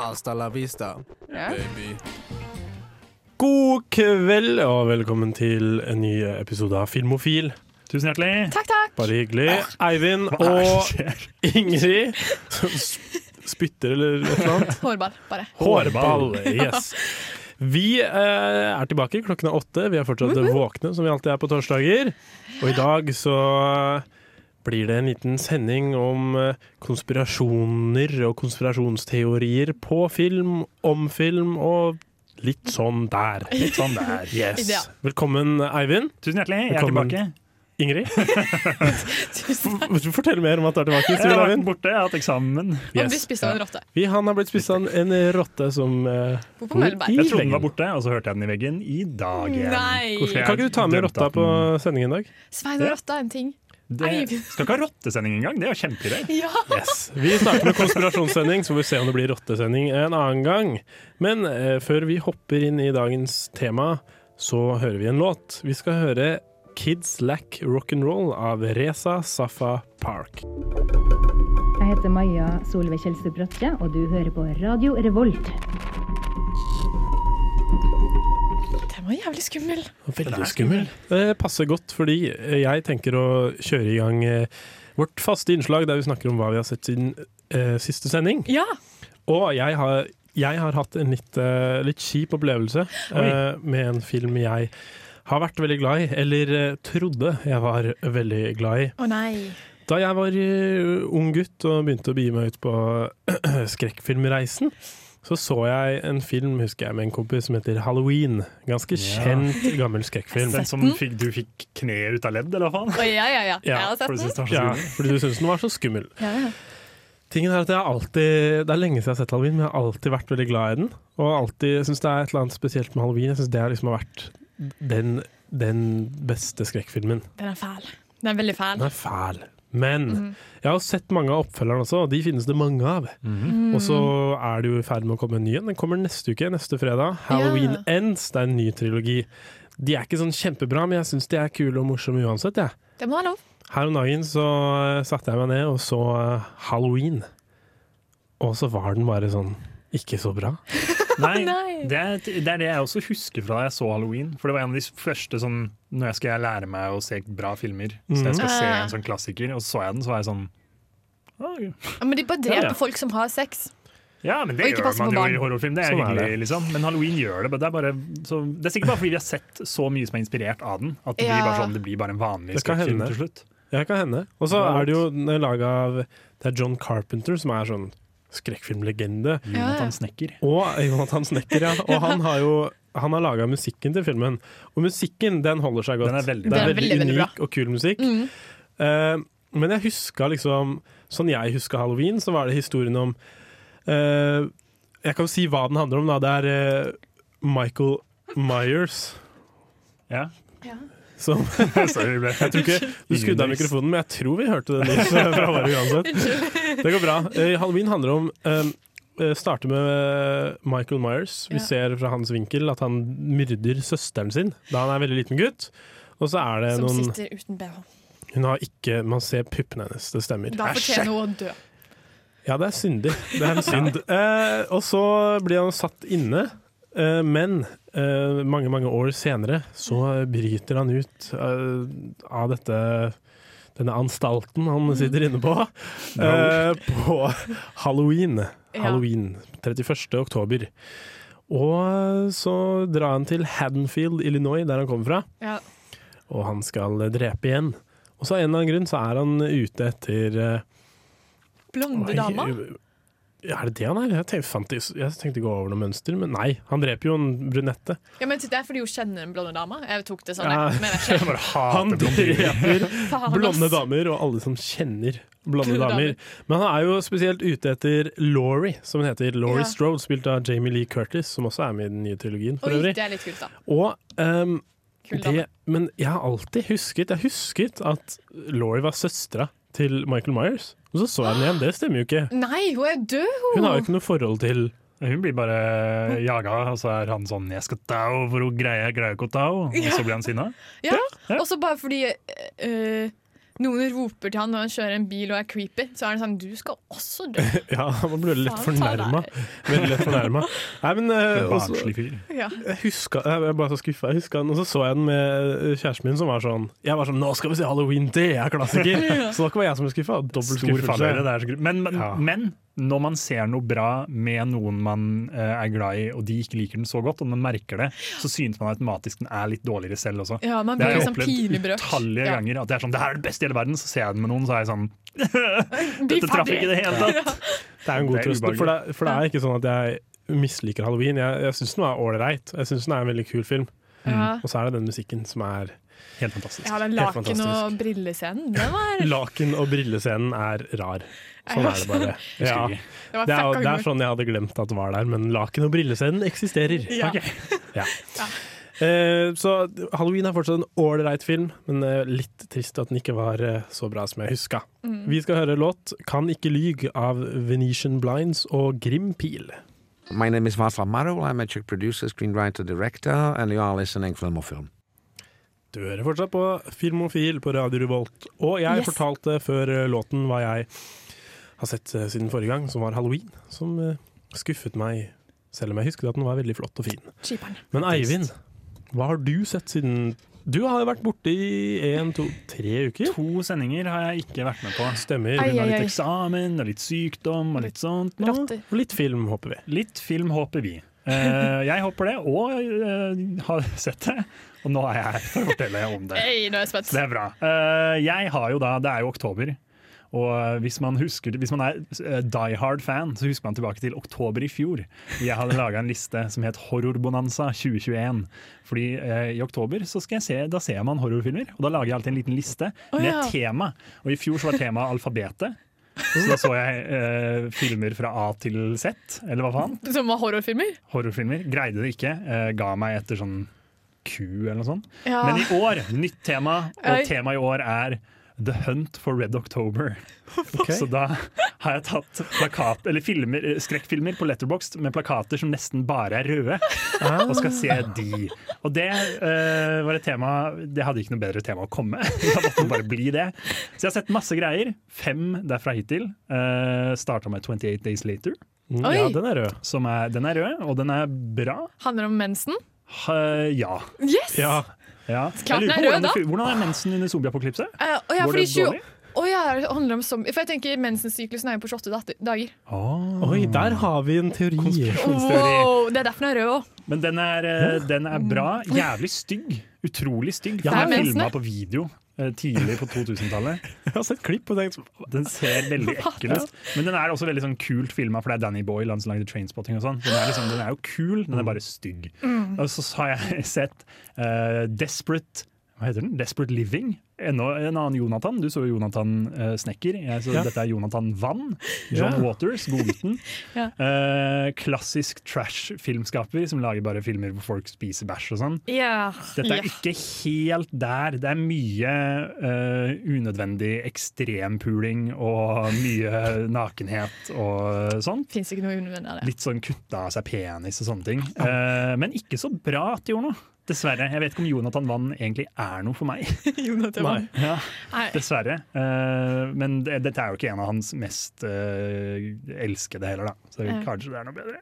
Hasta la vista, Ja. baby. God kveld og velkommen til en ny episode av Filmofil. Tusen hjertelig. Takk, takk. Bare hyggelig. Eivind og? Ingrid som sp- spytter eller et eller annet. Hårball, bare. Hårball. Yes. Vi eh, er tilbake, klokken er åtte. Vi er fortsatt våkne, som vi alltid er på torsdager. Og i dag så blir det en liten sending om eh, konspirasjoner og konspirasjonsteorier på film, om film og litt sånn der. Litt sånn der. Yes. Ja. Velkommen, Eivind. Tusen hjertelig. Jeg er Velkommen. tilbake. Ingrid. Fortelle mer om at du er tilbake? Jeg har vært borte, jeg har hatt eksamen. Han blir spist av en rotte. Vi, han har blitt spist av en, rotte som uh, Bor i veggen. Jeg trodde den var borte, og så hørte jeg den i veggen i dag igjen. Nei. Kan ikke du ta med rotta på sendingen i dag? Svein og rotta er en ting. Det skal ikke ha rottesending engang, det er jo kjempeidé. Ja. Yes. Vi starter med konspirasjonssending, så får vi se om det blir rottesending en annen gang. Men eh, før vi hopper inn i dagens tema, så hører vi en låt. Vi skal høre Kids Lack Rock'n'Roll av Reza Safa Park. Jeg heter Maja Solveig Kjelstrup Bratte, og du hører på Radio Revolt. Den var jævlig skummel. Veldig skummel. Det passer godt, fordi jeg tenker å kjøre i gang eh, vårt faste innslag der vi snakker om hva vi har sett siden eh, siste sending. Ja. Og jeg har, jeg har hatt en litt, uh, litt kjip opplevelse uh, med en film jeg har vært veldig glad i, eller uh, trodde jeg var veldig glad i. Å nei. Da jeg var ung gutt og begynte å begi meg ut på skrekkfilmreisen, så så jeg en film husker jeg, med en kompis som heter Halloween. Ganske Ja. kjent gammel skrekkfilm. Den som fikk, du fikk kneet ut av ledd, eller hva faen? Oh, ja, ja, ja. Jeg har sett den. det Ja, fordi du syntes den var så skummel. Ja, ja. Tingen er at jeg har alltid, Det er lenge siden jeg har sett Halloween, men jeg har alltid vært veldig glad i den. Og alltid syns det er et eller annet spesielt med Halloween. Jeg syns det liksom har vært den, den beste skrekkfilmen. Den er fæl. Den er veldig fæl. Den er fæl. Men jeg har sett mange av oppfølgerne også, og de finnes det mange av. Mm. Og så er det jo i ferd med å komme en ny en. Den kommer neste uke, neste fredag. Halloween yeah. Ends. Det er en ny trilogi. De er ikke sånn kjempebra, men jeg syns de er kule og morsomme uansett. Ja. Det må være lov. Her om dagen så eh, satte jeg meg ned og så eh, Halloween. Og så var den bare sånn ikke så bra. Nei, Nei. Det, er, det er det jeg også husker fra da jeg så Halloween. For det var en av de første sånn Når jeg skal lære meg å se bra filmer, så jeg skal se Mhm. en sånn klassiker, og så så jeg den, så var jeg sånn «Å, Ja, Men de bare dreper Ja, ja. folk som har sex. Ja, men det gjør man jo i horrorfilm. Det er Sånn er det. liksom. Men Halloween gjør det. Det er, bare, så, det er sikkert bare fordi vi har sett så mye som er inspirert av den, at det, blir, bare sånn, det blir bare en vanlig Det skrekkfilm til slutt. Ja, kan hende. Og så er det jo laga av Det er John Carpenter, som er sånn skrekkfilmlegende. Jonathan Snekker. Og Jonathan Snekker, ja. Og han har jo han har laga musikken til filmen. Og musikken den holder seg godt. Den er veldig det er Den veldig, veldig, veldig unik og kul musikk. Mm. Uh, men jeg huska liksom Sånn jeg huska halloween, så var det historien om uh, Jeg kan jo si hva den handler om. da Det er uh, Michael Myers Ja. Ja. som Sorry, Jeg tror ikke du skrudde av mikrofonen, men jeg tror vi hørte det nyss fra uansett. Det går bra. Eh, Halloween handler om um, Starter med eh, Michael Myers. Vi Ja. ser fra hans vinkel at han myrder søsteren sin da han er veldig liten gutt. Og så er det Som noen sitter uten bh. Hun har ikke Man ser puppene hennes, det stemmer. Da fortjener hun å dø. Ja, det er syndig. Det er en synd. Eh, og så blir han satt inne, eh, men eh, mange, mange år senere så bryter han ut eh, av dette denne anstalten han sitter inne på, eh, på halloween. Halloween 31. oktober. Og så drar han til Haddonfield, Illinois, der han kommer fra, Ja. og han skal drepe igjen. Og så av en eller annen grunn så er han ute etter eh, Blonde dama. Er det det han er? Jeg tenkte, jeg tenkte gå over noe mønster, men nei. Han dreper jo en brunette. Ja, men Det er fordi hun kjenner en blonde dame. Jeg tok det sånn. Ja. jeg. Jeg. Han dreper blonde damer, og alle som kjenner Blonde damer. Men han er jo spesielt ute etter Laurie, som hun heter. Laurie Ja. Strode, spilt av Jamie Lee Curtis, som også er med i den nye trilogien for Oi, øvrig. det er litt kult, da. Og um, det, men jeg har alltid husket Jeg husket at Laurie var søstera til Michael Myers. Og så så jeg den igjen, det stemmer jo ikke. Nei, hun er død, hun! Hun har jo ikke noe forhold til Hun blir bare jaga, og så er han sånn 'Jeg skal ta for hun greier, greier ikke å ta henne'. Og så blir han sinna. Ja, Ja. Og så bare fordi øh, noen roper til han når han kjører en bil og er creepy, så er det sånn Du skal også dø. Ja, man Faen, ta fornærma. Veldig lett fornærma. Nei, men eh, også- Barnslig fyr. Ja. Jeg huska, jeg ble bare så skuffa. Jeg huska den, og så så jeg den med eh, kjæresten min, som var sånn Jeg var sånn 'Nå skal vi se Halloween, det er klassiker!' Så da var jeg som ble skuffa. Dobbelt skuffelse. Men, men, Ja. men når man ser noe bra med noen man eh, er glad i, og de ikke liker den så godt, og man merker det, så synes man automatisk den er litt dårligere selv også. Ja, man blir Det har jeg liksom opplevd pinebrøk. utallige Ja. ganger. At det er sånn, det her er det beste i hele verden, så ser jeg den med noen, så er jeg sånn Dette traff ikke i det hele tatt. Det er en god er trøst. For det, for det er ikke sånn at jeg misliker halloween. Jeg, jeg syns den var ålreit. Jeg syns den er en veldig kul film. Mm. Og så er det den musikken som er Helt fantastisk. ja, den laken- og brillescenen, den var, Laken- og brillescenen er rar. Sånn er det bare. Ja. Det er, det er sånn jeg hadde glemt at det var der, men laken- og brillescenen eksisterer. Ja. Ok. Ja. Eh, så Halloween er fortsatt en ålreit film, men eh, litt trist at den ikke var eh, så bra som jeg huska. Mm. Vi skal høre låt 'Kan ikke lyg' av Venetian Blinds og Grim Pil. My name is Václav Marul. I'm a Czech producer, screenwriter, director, and you are listening Film or Film. Du hører fortsatt på Filmofil på Radio Revolt. Og jeg Yes. fortalte før eh, låten hva jeg har sett eh, siden forrige gang, som var halloween. Som eh, skuffet meg, selv om jeg husket at den var veldig flott og fin. Men Eivind, hva har du sett siden Du har jo vært borte i én, to, tre uker. To sendinger har jeg ikke vært med på. Stemmer. Ai, har ai, ai. litt eksamen og litt sykdom og litt sånt. Og litt film, håper vi. Litt film håper vi. Eh, jeg håper det, og eh, har sett det. Og nå er jeg her for å fortelle om det. Hey, nå er jeg spent. Det er bra. Eh, jeg har jo da, Det er jo oktober. Og hvis man, husker, hvis man er die hard fan, så husker man tilbake til oktober i fjor. Jeg hadde laga en liste som het Horrorbonanza 2021. Fordi eh, i oktober så skal jeg se, da ser man horrorfilmer, og da lager jeg alltid en liten liste med med ja. tema. Og i fjor så var temaet alfabetet. Så da så jeg eh, filmer fra A til Z, eller hva faen. Som var horrorfilmer? Horrorfilmer. Greide det ikke. Eh, ga meg etter sånn Q eller noe sånt. Ja. Men i år, nytt tema, og temaet i år er The Hunt for Red October. Okay. Så da har jeg tatt plakat, eller filmer, eh, skrekkfilmer på Letterboxd med plakater som nesten bare er røde, og skal se de. Og det uh, var et tema Det hadde ikke noe bedre tema å komme. Jeg måtte bare bli det. Så jeg har sett masse greier. Fem derfra hittil. Uh, Starta med 28 Days Later. Mm, Ja, den er rød. Som er, den er rød, og den er bra. Handler om mensen? Ha, ja. Yes! Ja, ja. Klart Jeg lurer den er på rød, hvordan, da. det, hvordan er mensen under zombieapokalypse? Uh, å ja, Går det 20 dårlig? Å ja, det handler om zombie. For jeg tenker mensensyklusen er jo på 28 dager. dager. Oi, der har vi en teori. Wow, det er derfor den er rød òg. Men den er, eh, den er bra. Jævlig stygg. Utrolig stygg. Ja, For den er filma på video eh, tidlig på 2000-tallet. Jeg har sett klipp og tenkt Den ser veldig ekkel ut. Men den er også veldig sånn kult filma, for det er Danny Boyle han som lagde Trainspotting. og sånn. Den, er liksom, den er jo kul, den er bare stygg. Og så har jeg sett uh, Desperate hva heter den? Desperate Living. Enda en annen Jonathan. Du så jo Jonathan uh, Snekker. Jeg så Ja. Dette er Jonathan Vann. John Ja. Waters, godgutten. Ja. uh, klassisk trash-filmskaper som lager bare filmer hvor folk spiser bæsj og sånn. Ja. Dette er ikke helt der. Det er mye uh, unødvendig ekstrempuling og mye nakenhet og sånn. Fins ikke noe unødvendig av det. Litt sånn kutta av seg penis og sånne ting. Uh, men ikke så bra at de gjorde noe. Dessverre. Jeg vet ikke om Jonathan Vann egentlig er noe for meg. Jonathan Nei. Ja, dessverre. Uh, men det, dette er jo ikke en av hans mest uh, elskede heller, da. Så Ja. kanskje det er noe bedre.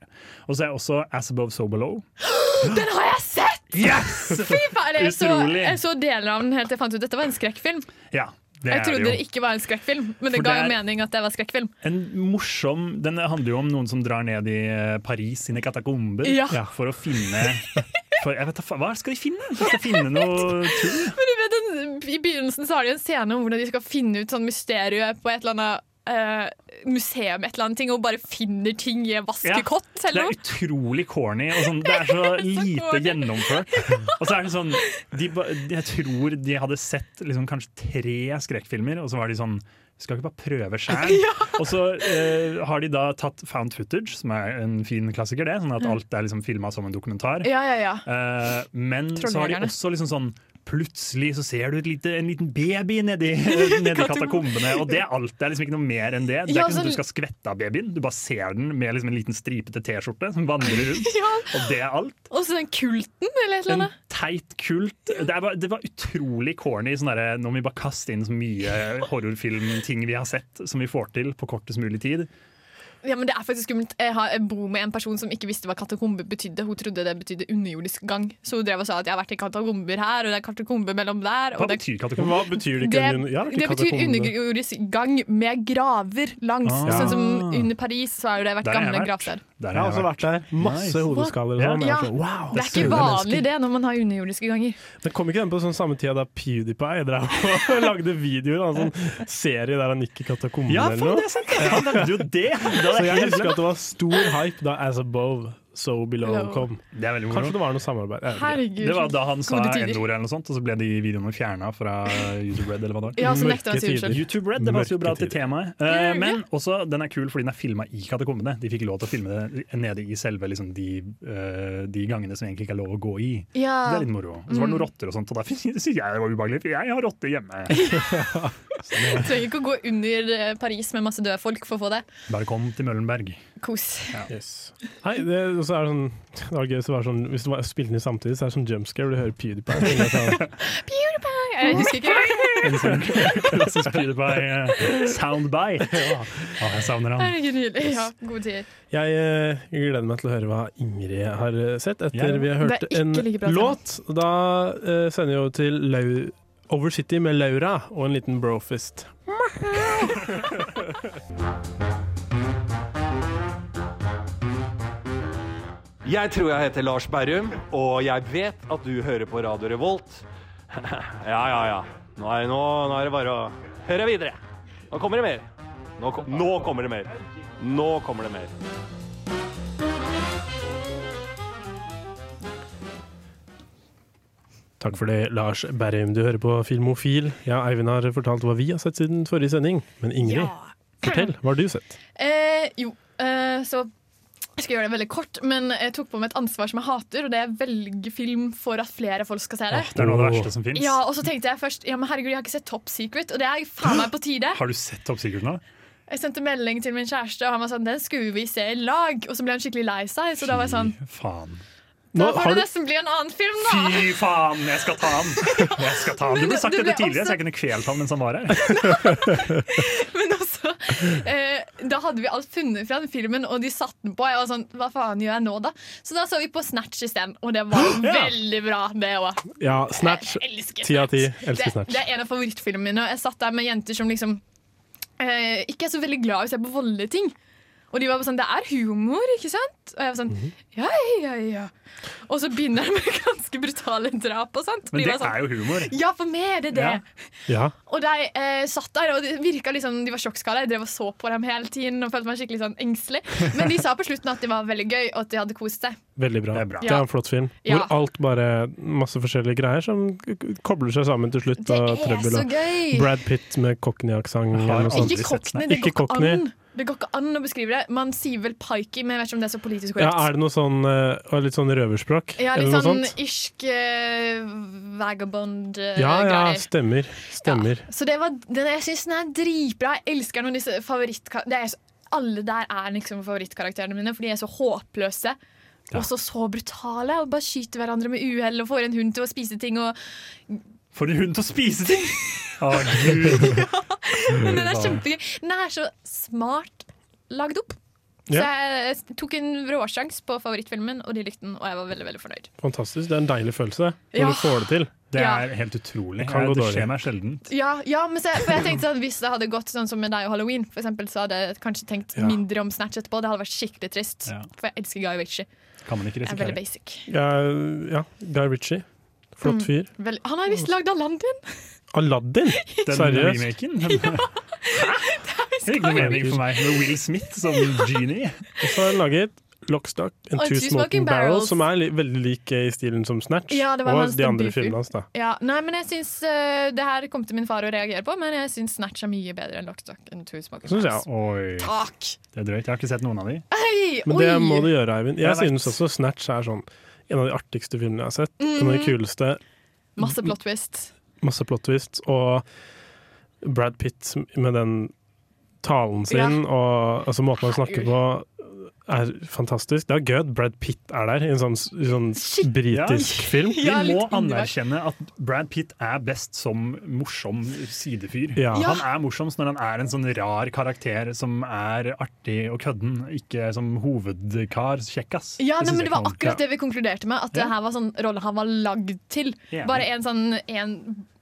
Og så er også As Above So Below. Den har jeg sett! Yes! Fy faen, jeg, så, jeg så deler av den helt til jeg fant ut dette var en skrekkfilm. Ja, det Jeg trodde det det ikke var en skrekkfilm, men det For ga jo mening at det var skrekkfilm. En morsom Den handler jo om noen som drar ned i eh, Paris sine katakomber Ja. for å finne for, vet, Hva skal de finne? De skal finne noe tull. Men du vet, den, I begynnelsen så har de en scene om hvordan de skal finne ut sånn mysteriet på et eller annet eh, museum et eller annet ting og bare finner ting i en vaskekott. Det er utrolig corny, og sånn, det er så lite corny. gjennomført. Og så er det sånn de, Jeg tror de hadde sett liksom, kanskje tre skrekkfilmer, og så var de sånn skal ikke bare prøve sjæl? Og så eh, har de da tatt found footage, som er en fin klassiker, det. Sånn at alt er liksom filma som en dokumentar. Ja, ja, ja. Eh, men så har de også liksom sånn Plutselig så ser du lite, en liten baby nedi, nedi katakombene, og det er alt. Det er liksom ikke noe mer enn det. Det er Ja, ikke sånn at du skal skvette av babyen, du bare ser den med liksom en liten stripete T-skjorte som vandrer rundt. ja. Og det er alt. Og så den kulten, eller et eller En teit kult. Det, bare, det var utrolig corny. Sånn der, nå må vi bare kaste inn så mye horrorfilmting vi har sett, som vi får til på kortest mulig tid. Ja, men det er faktisk skummelt. Jeg har jeg bor med en person som ikke visste hva katakombe betydde. Hun trodde det betydde underjordisk gang. Så hun drev og sa at jeg har vært i katakomber her, og det er katakombe mellom der. Hva det, betyr katakombe? Hva betyr det? det, ikke? Ja, det betyr underjordisk gang med graver langs. Ah. Sånn som under Paris så har jo det vært Der gamle gravsteder. Der Jeg også vært der. Masse Nice. hodeskaller og sånn. Ja. wow, Det er ikke vanlig det når man har underjordiske ganger. Men kom ikke den på sånn samme tida da PewDiePie drev og lagde videoer? En sånn serie der han gikk i katakombene Ja, eller faen, det er sant! Han lagde jo det! Så jeg husker at det var stor hype da As Above, So Below Hello. kom. Det er veldig Kanskje det var noe samarbeid. Herregud. Det var da han sa Gode. N-ord eller noe sånt, og så ble de videoene fjerna fra YouTube Red. eller hva det var. Ja, så nekter han. YouTube Red det passer jo bra til temaet. Eh, men også, den er kul fordi den er filma i katakombene. De fikk lov til å filme det nede i selve liksom, de, uh, de gangene som egentlig ikke er lov å gå i. Det Ja. er litt moro. Og så var det noen rotter og sånt, og da syns jeg det var ubehagelig, for jeg har rotter hjemme. Trenger ikke å gå under eh, Paris med masse døde folk for å få det. Bare kom til Møllenberg. Kos. Yes. Nei, det, så er det sånn Det var gøy så var det sånn, Hvis du var- spilte den samtidig, så er det sånn jumpscare. Du hører PewDiePie. PewDiePie! jeg husker ikke. En sånn klassisk PewDiePie eh, soundbite. Ah, jeg savner han. Herregud, nydelig. Ja, gode tider. Jeg eh, gleder meg til å høre hva Ingrid har eh, sett etter Ja. vi har hørt en like bra låt. Da eh, sender vi over til Lau Over City med Laura og en liten brofist. Jeg tror jeg heter Lars Berrum, og jeg vet at du hører på Radio Revolt. ja, ja, ja. Nå er, nå, nå er det bare å høre videre. Nå kommer det mer. Nå, kom, nå kommer det mer. Nå kommer det mer. Takk for det, Lars Berrum. Du hører på Filmofil. Ja, Eivind har fortalt hva vi har sett siden forrige sending. Men Ingrid, Ja. fortell. Hva har du sett? Eh, jo, eh, så jeg skal gjøre det veldig kort, men jeg tok på meg et ansvar som jeg hater, og det er velge film for at flere folk skal se det. Det er noe av det verste som fins. Ja, og så tenkte jeg først Ja, men herregud, jeg har ikke sett Top Secret, og det er faen meg på tide. Har du sett Top Secret nå? Jeg sendte melding til min kjæreste, og han var sånn Den skulle vi se i lag. Og så ble han skikkelig lei seg, så da var jeg sånn Fy faen. Nå, Da får har det nesten bli en annen film, da. Fy faen, jeg skal ta han! Jeg skal ta han. Du ble burde sagt dette tidligere, også- så jeg kunne kvelt han mens han var her. Eh, Da hadde vi alt funnet fra den filmen, og de satte den på. Jeg var sånn Hva faen gjør jeg nå, da? Så da så vi på Snatch isteden, og det var Ja. veldig bra, det òg. ja, Snatch. Ti av ti. Elsker Snatch. det er en av favorittfilmene mine. Og jeg satt der med jenter som liksom eh, ikke er så veldig glad i å se på voldelige ting. Og de var sånn Det er humor, ikke sant? Og jeg var sånn Mhm. Ja, ja, ja. Og så begynner det med ganske brutale drap og sånt. Men det sånn, er jo humor. Ja, for meg er det det. Ja. Ja. Og de eh, satt der, og det virka liksom, de var sjokkskada. Jeg drev og så på dem hele tiden og følte meg skikkelig sånn engstelig. Men de sa på slutten at det var veldig gøy, og at de hadde kost seg. Veldig bra. Det er bra. Det er en flott film. Ja. Hvor alt bare Masse forskjellige greier som kobler seg sammen til slutt. Det er trøbbel. så gøy! Brad Pitt med cockney-aksent Ikke Cockney, det går ikke an. Det går ikke an å beskrive det. Man sier vel pikey, men jeg vet ikke om det er så politisk korrekt. Ja, er det noe sånn eh, og litt sånn røverspråk? Ja, litt sånn sånt? irsk uh, vagabond-greier. Ja, ja, stemmer. Stemmer. Så det var, det, jeg syns den er dritbra. Jeg elsker noen av disse favorittkarakterene. Alle der er liksom favorittkarakterene mine, for de er så håpløse. Og så så brutale. Og bare skyter hverandre med uhell og får en hund til å spise ting. Og, Får en hund til å spise ting! Å, gud. men den er kjempegøy. Den er så smart lagd opp. Så jeg tok en råsjans på favorittfilmen, og de likte den. Og jeg var veldig veldig fornøyd. Fantastisk. Det er en deilig følelse når Ja. du får det til. Det Ja. er helt utrolig. Det kan gå det skjer meg sjelden. Ja, ja men så, for jeg tenkte at Hvis det hadde gått sånn som med deg og Halloween, for eksempel, så hadde jeg kanskje tenkt Ja. mindre om Snatch etterpå. Det hadde vært skikkelig trist. Ja. For jeg elsker Guy Ritchie. Kan man ikke Jeg er veldig risikere. basic. Ja, ja, Guy Ritchie. Flott Mm. fyr. Han har visst lagd Aladdin! Aladdin! Den Seriøst? remaken? Det er ikke noe mening for meg med Will Smith som genie. Og så har han laget Lockstock and Two Smoking Smoking Barrels, Barrels. som er li veldig lik i stilen som Snatch. Ja, det var og de andre filmene hans, da. Ja, nei, men jeg syns uh, Det her kom til min far å reagere på, men jeg syns Snatch er mye bedre enn Lockstock and Two Smoking Synes jeg Barrels. Oi, Takk! det er drøyt. Jeg har ikke sett noen av de. Hei, Men det oi. må du gjøre, Eivind. Jeg Jeg synes også Snatch er sånn en av de artigste filmene jeg har sett. En Mm. av de kuleste. Masse plot twist. Masse plot twists. Og Brad Pitt med den talen sin og altså, måten han snakker på er fantastisk. Det er gøy at Brad Pitt er der i en sånn, sånn britisk britisk film. Vi må anerkjenne at Brad Pitt er best som morsom sidefyr. Ja. Ja. Han er morsomst når han er en sånn rar karakter som er artig og kødden, ikke som hovedkar kjekkas. Ja, nei, men Det var akkurat det vi konkluderte med. At det her var sånn rolle han var lagd til. Bare en sånn en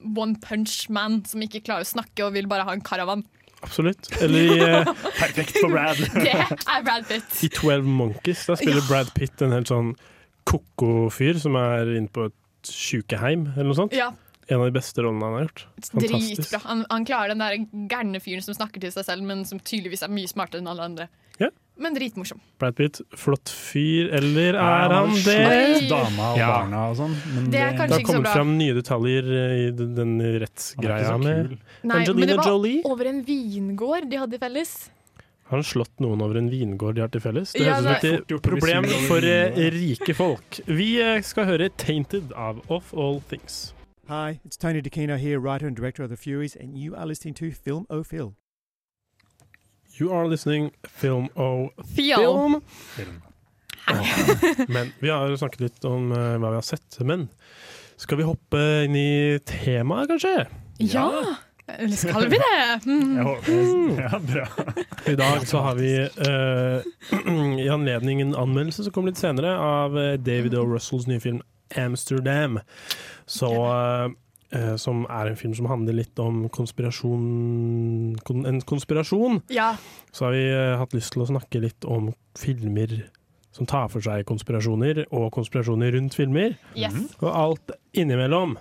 one punch man som ikke klarer å snakke og vil bare ha en karavan. Absolutt. Eller i, eh, Perfekt for Brad. Det er Brad Pitt. i 12 Monkeys. Da spiller Ja. Brad Pitt en helt sånn ko-ko fyr som er inne på et sjukeheim, eller noe sånt. Ja, En av de beste rollene han har gjort. Fantastisk. Dritbra. Han, han klarer den der gærne fyren som snakker til seg selv, men som tydeligvis er mye smartere enn alle andre. Ja. Men dritmorsom. Brad Pitt, flott fyr, eller er han det? Dama og Ja. barna og sånn. Men Det er Det kanskje har kommet fram nye detaljer eh, i den, rettsgreia med. Nei, men Angelina det var Jolie. over en vingård de hadde felles. Har han slått noen over en vingård de har til felles? Det Ja, høres ut som et problem for eh, rike folk. Vi eh, skal høre 'Tainted' av Off All Things. Hi, it's Tony DeCino here, writer and director of The Furies, and you are listening to Film O Phil. You are listening Film og. Film. Film. Men vi har snakket litt om uh, hva vi har sett. Men skal vi hoppe inn i temaet, kanskje? Ja! Eller skal vi det? Mm. Ja, bra. I dag så har vi uh, i anledning en anmeldelse som kommer litt senere, av eh, David O. Russells nye film 'Amsterdam'. Så, eh, som er en film som handler litt om konspirasjon kon, En konspirasjon. Ja. Så har vi eh, hatt lyst til å snakke litt om filmer som tar for seg konspirasjoner, og konspirasjoner rundt filmer. Yes. Og alt innimellom.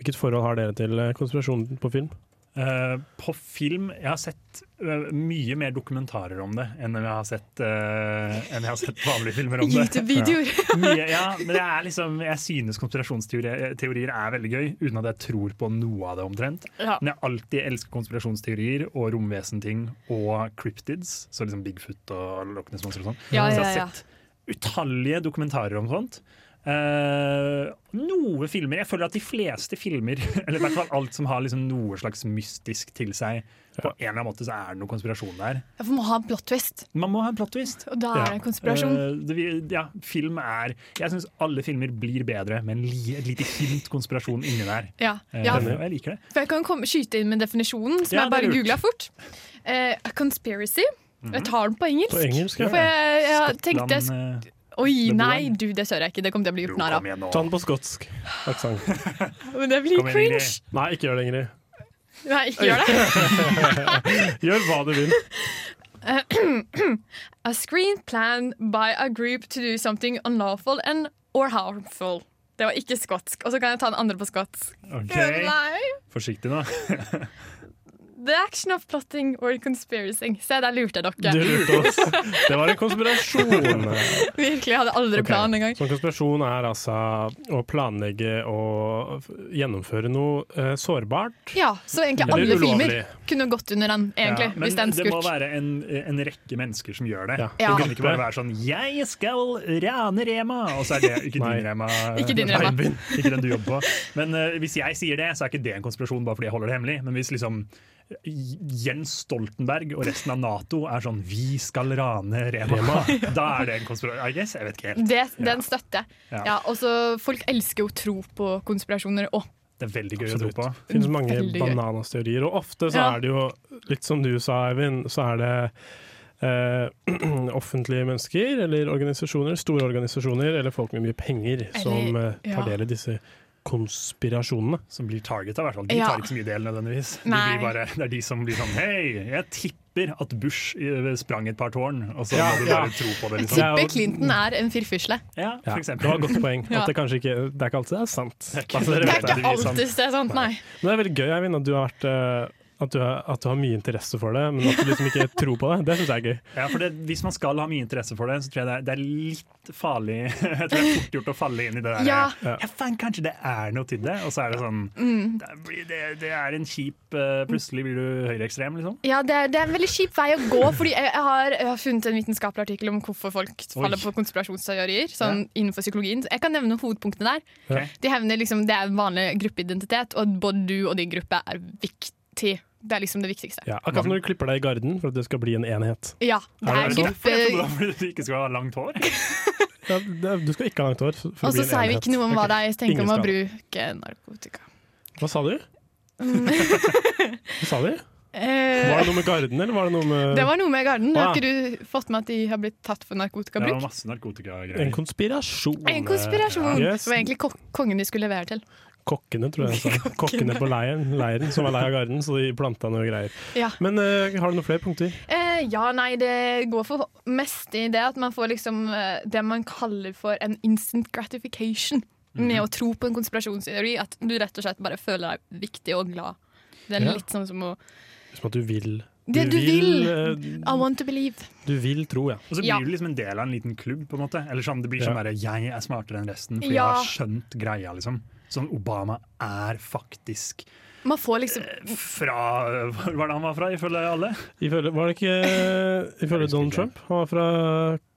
Hvilket forhold har dere til eh, konspirasjon på film? Eh, på film Jeg har sett eh, mye mer dokumentarer om det enn jeg har sett, uh, jeg har sett vanlige filmer om det. YouTube-videoer. ja. ja, men det er liksom, jeg synes konspirasjonsteorier er veldig gøy, uten at jeg tror på noe av det omtrent. Ja. Men jeg alltid elsker konspirasjonsteorier og romvesenting og cryptids, så liksom Bigfoot og Loch Ness-monster og sånn. Ja, Så jeg har sett utallige dokumentarer om sånt. Eh, noe filmer Jeg føler at de fleste filmer, eller i hvert fall alt som har liksom noe slags mystisk til seg, på en eller annen måte så er det noe konspirasjon der. Ja, for man må ha en plot twist, Man må ha en plot twist. og da er det en konspirasjon. Uh, det, ja, film er Jeg syns alle filmer blir bedre med et lite hint konspirasjon inni der. Ja. uh, ja, og jeg liker det. for jeg kan komme, skyte inn med definisjonen, som Ja, jeg bare googla fort. Eh, a conspiracy. Jeg tar den på engelsk. På engelsk, ja. For jeg, jeg tenkte jeg Oi, nei, du, det sør jeg ikke. Det kommer til å bli jo, gjort narr av. Ta den på skotsk aksent. Men det blir cringe. Nei, ikke gjør det, Ingrid. Nei, ikke gjør det. Gjør hva du vil. A screen plan by a group to do something unlawful and or harmful. Det var ikke skotsk. Og så kan jeg ta den andre på skotsk. Ok, Forsiktig nå. The action of plotting or conspiracy. Se, der lurte jeg Du dere. lurte oss. Det var en konspirasjon. Virkelig, jeg hadde aldri okay. plan engang. Så en konspirasjon er altså å planlegge og gjennomføre noe uh, sårbart. Ja, så egentlig alle ulovlig. filmer kunne gått under den, egentlig. Ja, hvis det er en det må være en, en rekke mennesker som gjør det. Ja. Ja. Det kan ikke bare være sånn 'jeg skal rane Rema', og så er det ikke din Rema. Ikke din Rema. Ikke den du jobber på. Men uh, hvis jeg sier det, så er ikke det en konspirasjon bare fordi jeg holder det hemmelig. Men hvis liksom Jens Stoltenberg og resten av Nato er sånn 'vi skal rane Rema', da er det en konspirasjon. I guess, jeg vet ikke helt. Det, den støtter jeg. Ja. Ja, Folk elsker jo å tro på konspirasjoner òg. Det er veldig gøy Absolutt. å tro på. Det finnes mange bananasteorier, og ofte så Ja. er det jo, litt som du sa, Eivind, så er det eh, offentlige mennesker eller organisasjoner, store organisasjoner eller folk med mye penger som eh, tar ja. del i disse konspirasjonene. Som blir targeta, hvert fall. De Ja. tar ikke så mye del nødvendigvis. De blir bare, det er de som blir sånn Hei, jeg tipper at Bush eh, sprang et par tårn, og så Ja, må du ja. bare tro på det. Jeg Liksom. Det er tipper Clinton er en firfisle. Ja, for det eksempel. var et godt poeng. At det kanskje ikke Det er ikke alltid det er sant. Det er ikke- Det er ikke alltid det er sant, nei. Men det er veldig gøy, Eivind, at du har vært, eh, At du, har, at du har mye interesse for det, men at du liksom ikke tror på det. Det syns jeg er gøy. Ja, for det, Hvis man skal ha mye interesse for det, så tror jeg det er, det er litt farlig Jeg tror det er fort gjort å falle inn i det der Ja. ja. fan, Kanskje det er noe til det, og så er det sånn Mm. det, det, det er en kjip eh, Plutselig blir du høyreekstrem, liksom. Ja, det er, det er en veldig kjip vei å gå, fordi jeg, jeg, har, jeg har funnet en vitenskapelig artikkel om hvorfor folk faller på konspirasjonsteorier sånn innenfor psykologien. Så jeg kan nevne hovedpunktene der. Okay. De hevner liksom, Det er en vanlig gruppeidentitet, og både du og din gruppe er viktig. Det er liksom det viktigste. Ja, akkurat som når du klipper deg i garden for at det skal bli en enhet. Ja, det Er er det sånn? Gruppe... Fordi du ikke skal ha langt hår. Ja, det, du skal ikke ha langt hår. for å Og så sier vi ikke noe om hva de tenker Ingen om å bruke narkotika. Hva sa du? Mm. Hva sa du? Eh, Var det noe med garden, eller var det noe med det var noe med Garden. Ah. Har ikke du fått med at de har blitt tatt for narkotikabruk? Det var masse narkotikagreier. en konspirasjon? En konspirasjon! Yes. Det var egentlig kongen de skulle levere til. Kokkene, tror jeg han sa. Kokkene på leiren, leiren som var lei av garden, så de planta noe greier. Ja. Men uh, har du noen flere punkter? Eh, ja, nei, det går for mest i det at man får liksom eh, det man kaller for en instant gratification. Mhm. Med å tro på en konspirasjonsteori. At du rett og slett bare føler deg viktig og glad. Det er Ja. litt sånn som å Som at du vil Det du vil! eh, I want to believe. Du vil tro, ja. Og så blir Ja. du liksom en del av en liten klubb. på en måte Eller sånn, Det blir sånn Ja. bare 'jeg er smartere enn resten', for Ja. jeg har skjønt greia. liksom Sånn Obama er faktisk Man får liksom fra Hvor var det han var fra, ifølge alle? Ifølge, var det ikke ifølge Donald ikke. Trump? Han var fra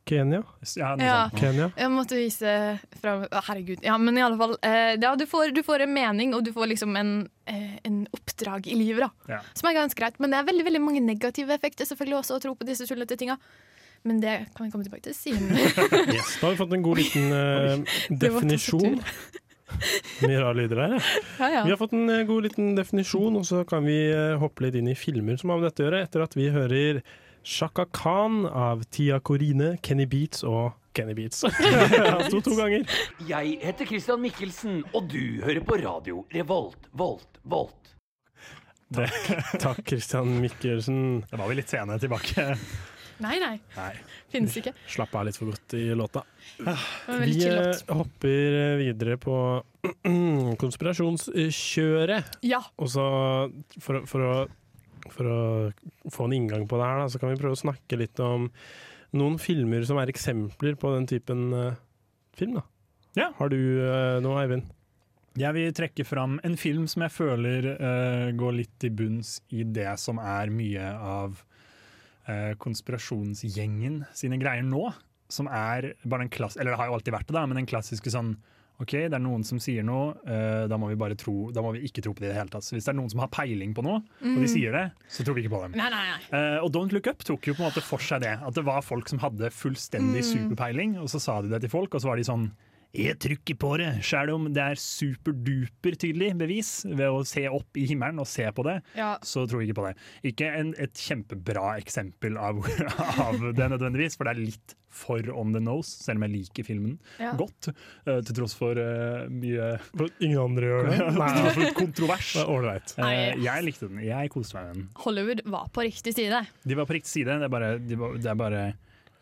Kenya? Ja, Ja. Kenya. Jeg måtte vise fra Herregud. Ja, men i alle fall. Eh, ja, du, får, du får en mening, og du får liksom en, eh, en oppdrag i livet, da. Ja. Som er ganske greit. Men det er veldig veldig mange negative effekter selvfølgelig også å tro på disse tullete tinga. Men det kan vi komme tilbake til siden. Yes. Da har vi fått en god liten uh, definisjon. Mye rare lyder der, ja. Ja, ja. Vi har fått en eh, god liten definisjon, og så kan vi eh, hoppe litt inn i filmer som har med dette å gjøre, etter at vi hører Shaka Khan av Tia Korine, Kenny Beats og Kenny Beats. Han sto to ganger. Jeg heter Christian Mikkelsen, og du hører på radio Revolt, Volt, Volt. Takk, Christian Mikkelsen. Da var vi litt sene tilbake. Nei, nei. Nei. Finnes ikke. Slapp av litt for godt i låta. Veldig Vi eh, hopper eh, videre på konspirasjonskjøret. Ja. Og så for, for, å, for å få en inngang på det her, da, så kan vi prøve å snakke litt om noen filmer som er eksempler på den typen eh, film. da. Ja. Har du uh, noe, Eivind? Jeg vil trekke fram en film som jeg føler uh, går litt til bunns i det som er mye av konspirasjonsgjengen sine greier nå. Som er bare en klass... Eller det har jo alltid vært det, da, men den klassiske sånn OK, det er noen som sier noe, uh, da må vi bare tro Da må vi ikke tro på det i det hele tatt. Så hvis det er noen som har peiling på noe, og de Mm. sier det, så tror vi ikke på dem. Nei, nei, nei. Uh, og Don't Look Up tok jo på en måte for seg det. At det var folk som hadde fullstendig Mm. superpeiling, og så sa de det til folk, og så var de sånn jeg trykker på det, selv om det er superduper tydelig bevis ved å se opp i himmelen og se på det, Ja. så tror jeg ikke på det. Ikke en, et kjempebra eksempel av, av det nødvendigvis, for det er litt for on the nose, selv om jeg liker filmen Ja. godt, Uh, til tross for uh, mye Ingen andre gjør det? Nei, kontrovers. Det er Ålreit. Uh, jeg likte den. Jeg koste meg med den. Hollywood var på riktig side. De var på riktig side. Det er bare, de, var- det er bare,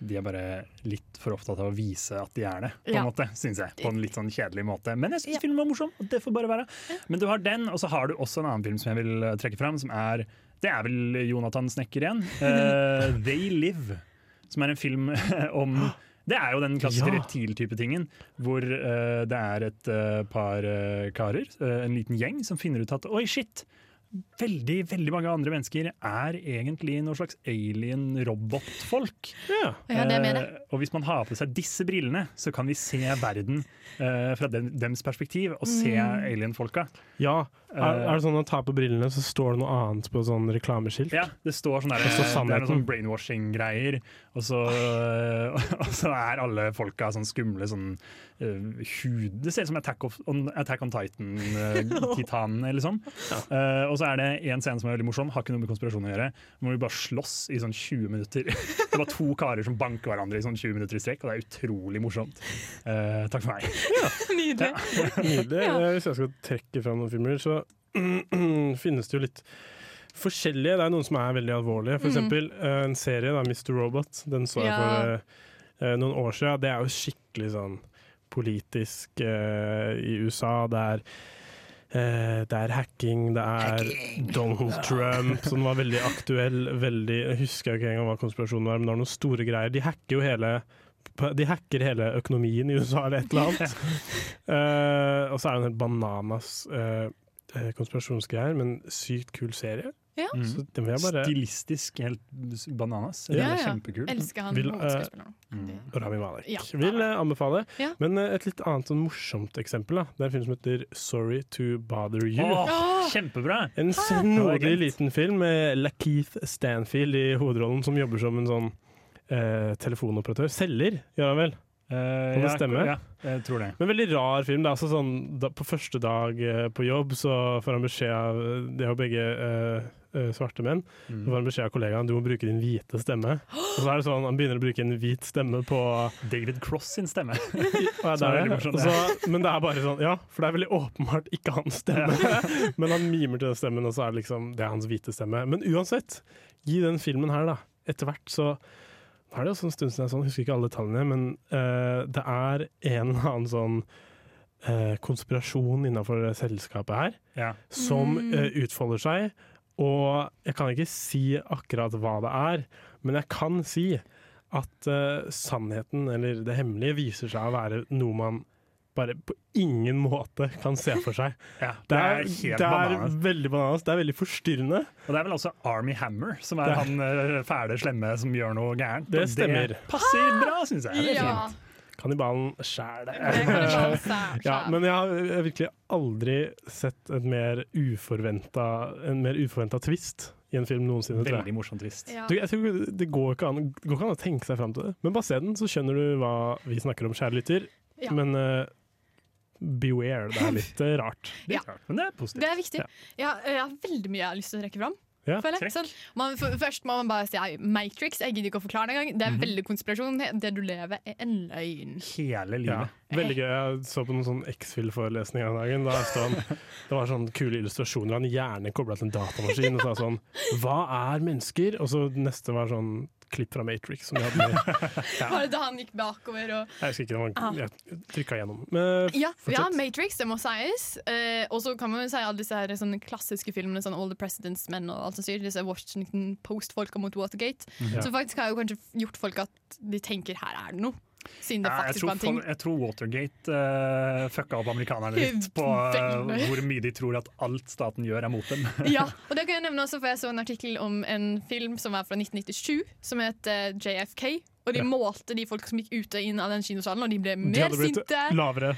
de er bare litt for opptatt av å vise at de er det, på Ja. en måte, synes jeg. På en litt sånn kjedelig måte. Men jeg syns Ja. filmen var morsom, og det får bare være. Men du har den, og så har du også en annen film som jeg vil eh, trekke fram, som er Det er vel Jonathan Snekker igjen. Uh, They Live. Som er en film om det er jo den klassiske Ja. reptil-type tingen, hvor uh, det er et uh, par uh, karer, en liten gjeng, som finner ut at oi, shit, veldig, veldig mange andre mennesker er egentlig noen slags alien-robotfolk. Ja. Ja, det mener jeg. Eh, og hvis man har på seg disse brillene, så kan vi se verden uh, fra dem, dems perspektiv, og se Mm. alien-folka. ja. Er, Eh, er det sånn at ta på brillene, så står det noe annet på sånn reklameskilt? Ja, det står sånn der, Det står det er noen sånn brainwashing-greier, og så, og så er alle folka sånn skumle sånn uh, hud Det ser ut som Attack, of, on, Attack on Titan-titanen eller sånn. Eh, og så er det en scene som er veldig morsom, har ikke noe med konspirasjon å gjøre. må vi bare slåss i sånn 20 minutter. Det var to karer som banker hverandre i sånn 20 minutter i strekk, og det er utrolig morsomt. Uh, takk for meg. Nydelig. Nydelig. Ja. Eh, Hvis jeg skal trekke fram noen filmer, så finnes det jo litt forskjellige. Det er noen som er veldig alvorlige. For Mm. eksempel uh, en serie, da, Mr. Robot. Den så jeg for eh, noen år siden. Det er jo skikkelig sånn politisk i USA. Det er det er hacking, det er Donald Trump, som var veldig aktuell. Veldig, jeg husker ikke engang hva konspirasjonen var, men det var noen store greier. De hacker jo hele de hacker hele økonomien i USA eller et eller annet. Eh, og så er det en helt bananas eh, eh, konspirasjonsgreier, men sykt kul serie. Ja. Så det var bare Stilistisk helt bananas. Ja, Ja, kjempekult Kjempekul. Elsker han Vil, eh, hovedskuespilleren. Uh, Rami Malek. Ja. Vil uh, anbefale. Ja. Men uh, et litt annet sånn morsomt eksempel. Da. Det er en film som heter 'Sorry to Bother You'. Oh, kjempebra! En var snodig liten film med Lakeith Stanfield i hovedrollen, som jobber som en sånn eh, telefonoperatør. Selger, gjør han vel? Eh, Kan det stemme? Ja, jeg tror det. Men veldig rar film. Det er altså sånn, da, på første dag eh, på jobb så får han beskjed av De er jo begge eh, svarte menn. Mm. Så får han beskjed av kollegaen du må bruke din hvite stemme. Og så er det sånn, Han begynner å bruke en hvit stemme på David Cross sin stemme. Ja, det er det det. så- men det er bare sånn, ja, for det er veldig åpenbart ikke hans stemme. men han mimer til den stemmen, og så er det liksom det er hans hvite stemme. Men uansett, gi den filmen her, da. Etter hvert så er det også en stund siden jeg sånn, husker ikke alle tallene, men uh, det er en eller annen sånn uh, konspirasjon innenfor selskapet her Ja. som eh, utfolder seg. Og jeg kan ikke si akkurat hva det er, men jeg kan si at sannheten, eller det hemmelige, viser seg å være noe man bare på ingen måte kan se for seg. Ja, Det er, helt det er veldig bananas. Det er veldig forstyrrende. Og det er vel også Army Hammer som er Det- han eh, fæle slemme som gjør noe gærent. Det stemmer. Det passer bra, syns jeg. Det er Ja. fint. Kannibalen sjæl. Det det Ja, men jeg har jeg har virkelig aldri sett et mer uforventa, en mer uforventa twist i en film noensinne. tror jeg. Veldig morsom twist. Ja. Du, jeg tror Det går ikke, an, det går ikke an å tenke seg fram til det. Men bare se den, så skjønner du hva vi snakker om, kjære lytter. Ja. Men eh, beware. Det er litt eh, rart. Ja. Rart, Men det er positivt. Det er viktig. Ja. Ja, jeg har veldig mye jeg har lyst til å trekke fram. Ja. Sånn, man, for, først må man bare si ja, Matrix. Jeg gidder ikke å forklare det engang. Det er veldig konspirasjon. Det du lever, er en løgn. Hele Ja, livet. veldig gøy. Jeg så på noen sånn X-Fill-forelesning en dag. Det var sånn kule illustrasjoner av en hjerne kobla til en datamaskin. Og sa sånn Hva er mennesker? Og så neste var sånn klipp fra Matrix. Som de hadde med. Var det da han gikk bakover og Jeg husker ikke, han, Ah. jeg trykka gjennom. Men Ja, ja. Matrix, det må sies. Eh, og så kan man jo si alle disse her, sånne klassiske filmene, sånn All the President's Men og alt som sier, disse Washington Post-folka mot Watergate. Ja. Så faktisk har jo kanskje gjort folk at de tenker her er det noe. Siden det faktisk tror, var en ting. jeg tror Watergate uh, fucka opp amerikanerne litt på uh, hvor mye de tror at alt staten gjør, er mot dem. Ja, og det kan jeg nevne også, for jeg så en artikkel om en film som var fra 1997, som het eh, JFK. Og de Ja. målte de folk som gikk ut og inn av den kinosalen, og de ble De mer blitt sinte. lavere.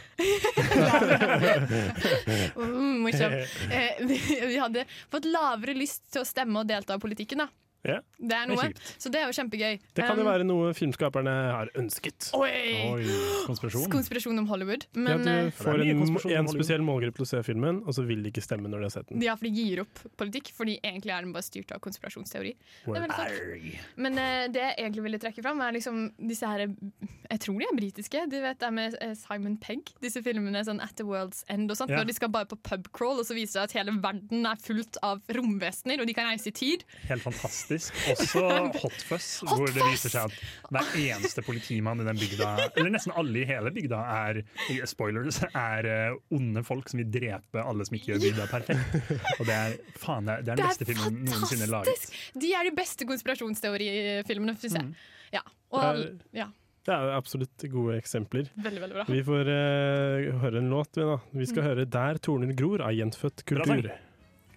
Mm, morsomt. Eh, vi, vi hadde fått lavere lyst til å stemme og delta i politikken, da. Ja, Det er det er Så det er jo kjempegøy. Det kan jo Um, være noe filmskaperne har ønsket. Oi! Oi, konspirasjon. Konspirasjon om Hollywood. Ja, du eh, får en, en spesiell målgruppe til å se filmen, og så vil de ikke stemme når de har sett den. ja, for de gir opp politikk, fordi egentlig er den bare styrt av konspirasjonsteori. Det er sant. Men uh, det jeg egentlig ville trekke fram, er liksom disse her Jeg tror de er britiske. Du vet det med eh, Simon Pegg. Disse filmene sånn At the World's End og sånt. Ja. Når de skal bare på pubcrawl, og så viser det at hele verden er fullt av romvesener, og de kan reise i tid. Helt fantastisk. Også Hot Fuzz, Hot hvor det viser seg at hver eneste politimann i den bygda, eller nesten alle i hele bygda, er spoilers, er eh, onde folk som vil drepe alle som ikke gjør bygda perfekt. Og det er faen, det er, det er den Det er beste filmen noensinne laget. fantastisk! De er de beste konspirasjonsteorifilmene, syns jeg. Ja. Og, ja. Det er absolutt gode eksempler. Veldig, veldig bra. Vi får uh, høre en låt, vi da. Vi skal høre 'Der torner gror' av Gjenfødt Bra sang. kultur.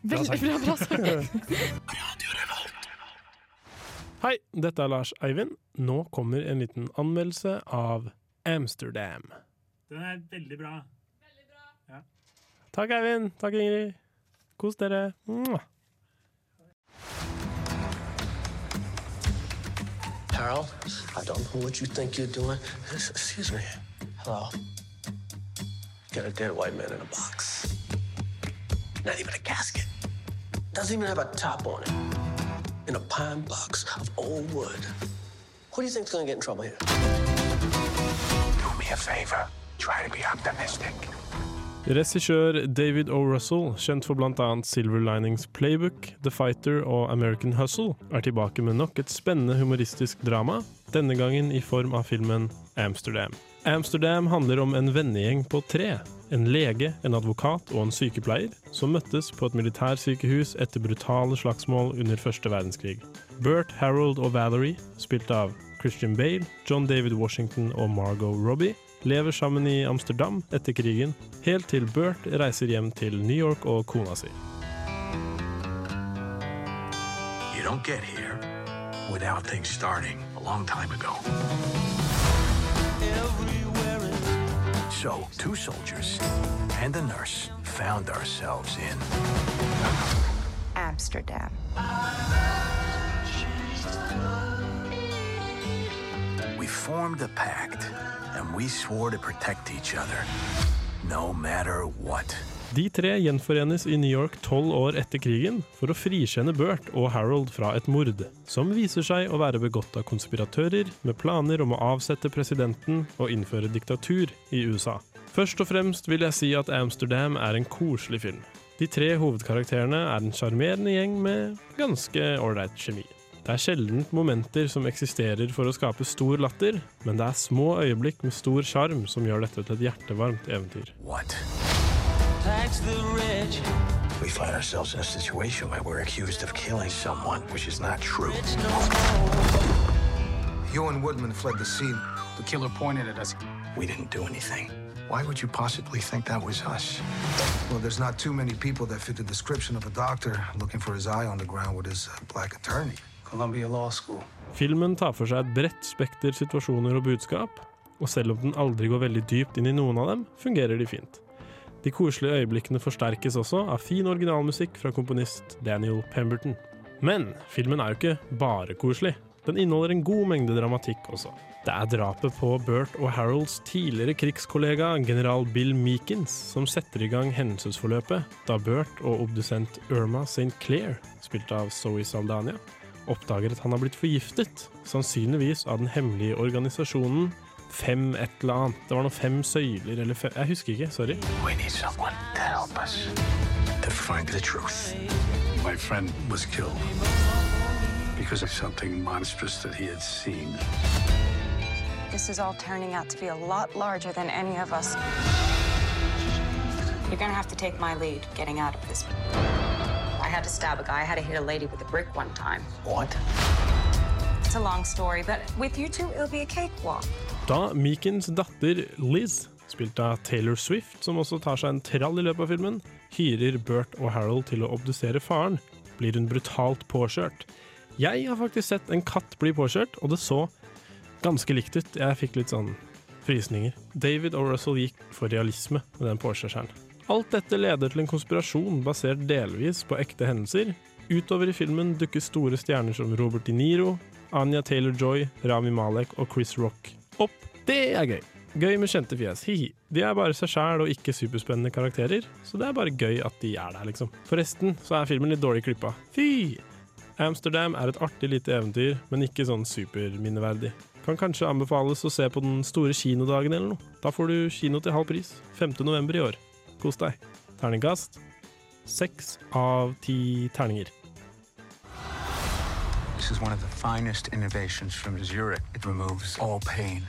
Veldig bra, bra sagt. Hei, dette er Lars Eivind. Nå kommer en liten anmeldelse av Amsterdam. Den er veldig bra. Veldig bra. Takk, Eivind. Takk, Ingrid. Kos dere. Mwah. Harold, I don't know what you think you're doing. Excuse me. Hello. Got a dead white man in a box. Not even a casket. Doesn't even have a top on it. In a pine box of old wood. Who do you think's gonna get in trouble here? Do me a favor. Try to be optimistic. Regissør David O. Russell, kjent for bl.a. Silver Linings Playbook, The Fighter og American Hustle, er tilbake med nok et spennende humoristisk drama, denne gangen i form av filmen Amsterdam. Amsterdam handler om en vennegjeng på tre. En lege, en advokat og en sykepleier som møttes på et militærsykehus etter brutale slagsmål under første verdenskrig. Bert, Harold og Valerie, spilt av Christian Bale, John David Washington og Margot Robbie, lever sammen i Amsterdam etter krigen, helt til Bert reiser hjem til New York og kona si. You don't get here without things starting a long time ago. So, two soldiers and a nurse found ourselves in Amsterdam. We formed a pact, and we swore to protect each other, no matter what. De tre gjenforenes i New York tolv år etter krigen for å frikjenne Bert og Harold fra et mord, som viser seg å være begått av konspiratører med planer om å avsette presidenten og innføre diktatur i USA. Først og fremst vil jeg si at Amsterdam er en koselig film. De tre hovedkarakterene er en sjarmerende gjeng med ganske ålreit kjemi. Det er sjelden momenter som eksisterer for å skape stor latter, men det er små øyeblikk med stor sjarm som gjør dette til et hjertevarmt eventyr. What? We find ourselves in a situation where we're accused of killing someone, which is not true. You and Woodman fled the scene. The killer pointed at us. We didn't do anything. Why would you possibly think that was us? Well, there's not too many people that fit the description of a doctor looking for his eye on the ground with his uh, black attorney. Columbia Law School. Filmen tar for seg et bredt spekter situasjoner og budskap, og selv om den aldri går veldig dypt inn i noen av dem, fungerer de fint. De koselige øyeblikkene forsterkes også av fin originalmusikk fra komponist Daniel Pemberton. Men filmen er jo ikke bare koselig. Den inneholder en god mengde dramatikk også. Det er drapet på Bert og Harolds tidligere krigskollega general Bill Meekins som setter i gang hendelsesforløpet da Bert og obdusent Irma St. Clair, spilt av Zoe Saldania, oppdager at han har blitt forgiftet, sannsynligvis av den hemmelige organisasjonen Fem et eller annet. Det var noe fem søyler eller fem Jeg husker ikke, sorry. We need someone to help us to find the truth. My friend was killed because of something monstrous that he had seen. This is all turning out to be a lot larger than any of us. You're gonna have to take my lead getting out of this. I had to stab a guy. I had to hit a lady with a brick one time. What? It's a long story, but with you two, it'll be a cakewalk. Da Meekens datter Liz, spilt av Taylor Swift, som også tar seg en trall i løpet av filmen, hyrer Bert og Harold til å obdusere faren, blir hun brutalt påkjørt. Jeg har faktisk sett en katt bli påkjørt, og det så ganske likt ut. Jeg fikk litt sånn frysninger. David og Russell gikk for realisme med den påkjørselen. Alt dette leder til en konspirasjon basert delvis på ekte hendelser. Utover i filmen dukker store stjerner som Robert De Niro, Anya Taylor-Joy, Rami Malek og Chris Rock opp. Det er gøy. Gøy med kjente fjes. Hi-hi. De er bare seg sjæl og ikke superspennende karakterer, så det er bare gøy at de er der, liksom. Forresten så er filmen litt dårlig klippa. Fy! Amsterdam er et artig lite eventyr, men ikke sånn superminneverdig. Kan kanskje anbefales å se på den store kinodagen eller noe. Da får du kino til halv pris. 5. november i år. Kos deg. Terningkast seks av ti terninger. This is one of the finest innovations from Zurich. It removes all pain.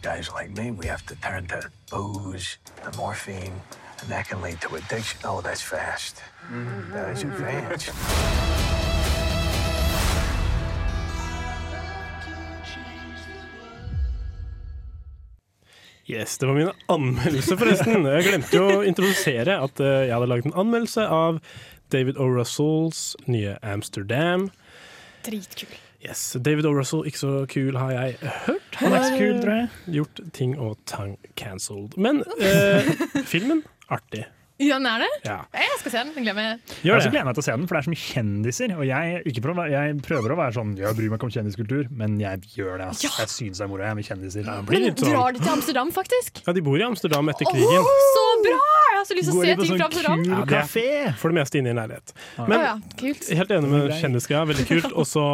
Guys like me, we have to turn to booze, to morphine, and that can lead to addiction. Oh, that's fast. That is advanced. Yes, det var min anmeldelse, forresten. Jeg glemte jo å introdusere at eh, jeg hadde laget en anmeldelse av David O. Russells nye Amsterdam. Dritkul. Yes, David O. Russell, ikke så kul har jeg hørt. Han er ikke så kul, tror jeg. Gjort ting og tang cancelled. Men eh, filmen, artig. Ja, den er det? Ja. Jeg skal se den. Jeg gleder meg. Jeg også gleder meg til å se den, for det er så mye kjendiser. Og jeg, ikke prøver, jeg prøver å være sånn Jeg bryr meg ikke om kjendiskultur, men jeg gjør det. Altså. Ja. Jeg syns det er moro jeg, med kjendiser. Men drar de til Amsterdam, faktisk? Ja, de bor i Amsterdam etter krigen. krigen. så bra! Jeg har så lyst til å se ting sånn fra Amsterdam. Ja, det er For det meste inne i en leilighet. Men Å ja, kult. helt enig med kjendisgreia, veldig kult. Og så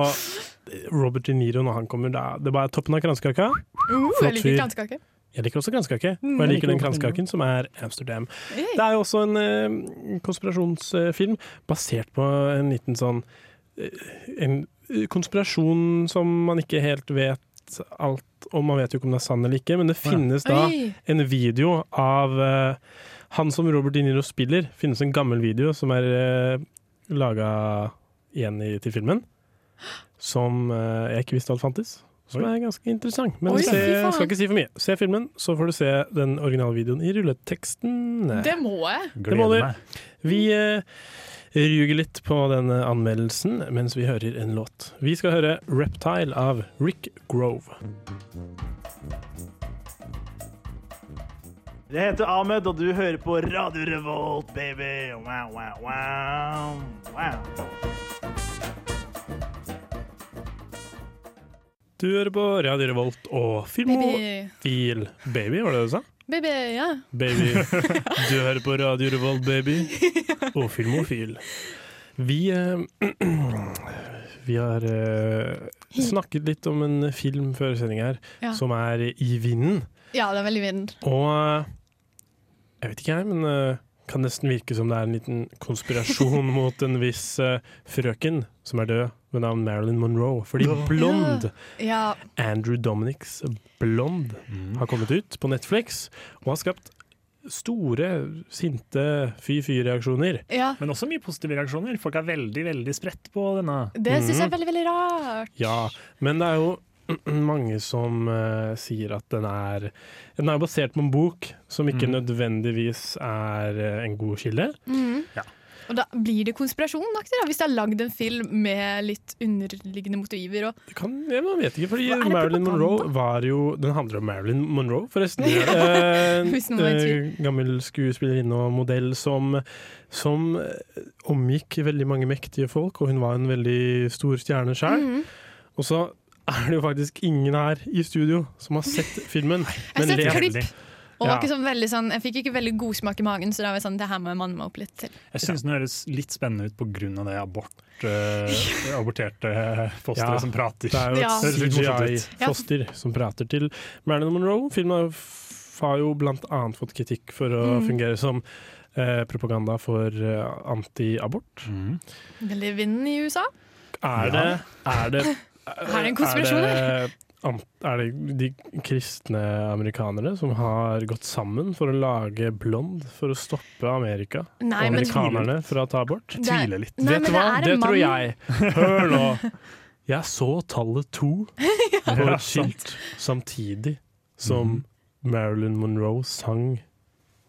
Robert De Niro når han kommer, er, det er bare toppen av kransekaka. Uh, Flott fyr. Jeg liker også kransekake, Mm. og jeg liker den kransekaken som er Amsterdam. Det er jo også en eh, konspirasjonsfilm basert på en liten sånn eh, En konspirasjon som man ikke helt vet alt om Man vet jo ikke om det er sann eller ikke, men det finnes da en video av eh, han som Robert De Niro spiller. finnes en gammel video som er uh, laga igjen i, til filmen. Som eh, jeg ikke visste alt fantes. Som er ganske interessant. Men Oi, se, skal ikke si for mye. Se filmen, så får du se den originale videoen i rulleteksten. Det må jeg. Det må du. Vi eh, ruger litt på denne anmeldelsen mens vi hører en låt. Vi skal høre 'Reptile' av Rick Grove. Jeg heter Ahmed, og du hører på Radio Revolt, baby. Wow, wow, wow. wow. Du hører på Radio Revolt og Filmofil Baby, var det det du sa? Baby, ja. Baby. Du hører på Radio Revolt, baby. Og Filmofil. Vi eh, Vi har eh, snakket litt om en film før sending her, Ja. som er I vinden. Ja, det er veldig vind. Og eh, jeg vet ikke jeg, men det kan nesten virke som det er en liten konspirasjon mot en viss eh, frøken som er død, ved navn Marilyn Monroe. Fordi Blond, Ja. Andrew Dominics Blond, har kommet ut på Netflix og har skapt store, sinte fy-fy-reaksjoner. Ja. Men også mye positive reaksjoner. Folk er veldig veldig spredt på denne. Det syns jeg Mhm. er veldig, veldig rart. Ja, men det er jo mange som uh, sier at den er Den er basert på en bok som ikke mm. nødvendigvis er uh, en god kilde. Mhm. Og da blir det konspirasjonaktig, da, hvis det har lagd en film med litt underliggende motiver. Og Det kan, jeg man vet ikke, fordi er Marilyn? Monroe var jo Den handler om Marilyn Monroe, forresten. Eh, eh, gammel skuespillerinne og modell som, som eh, omgikk veldig mange mektige folk, og hun var en veldig stor stjerne sjøl. Mhm. Og så er det jo faktisk ingen her i studio som har sett filmen. Jeg har sett klipp. Og var Ja. ikke sånn veldig sånn, jeg fikk ikke veldig god smak i magen, så da var jeg sånn, det her må jeg manne meg opp litt til. Jeg syns den høres litt spennende ut pga. det abort, uh, aborterte fosteret Ja, som prater. Det er jo et ut. CGI-foster som prater til Marilyn Monroe. Filmen har jo blant annet fått kritikk for å Mm. fungere som eh, propaganda for eh, anti-abort. Veldig vind i USA. Er det Er det Er det en konspirasjon er an- er det de kristne amerikanere som har gått sammen for å lage Blond for å stoppe Amerika Nei, Amerikanerne men- fra å ta abort? Er- Tviler litt. Nei, Vet du det hva? Det tror jeg. Hør nå. Jeg så tallet to på et skilt samtidig som Marilyn Monroe sang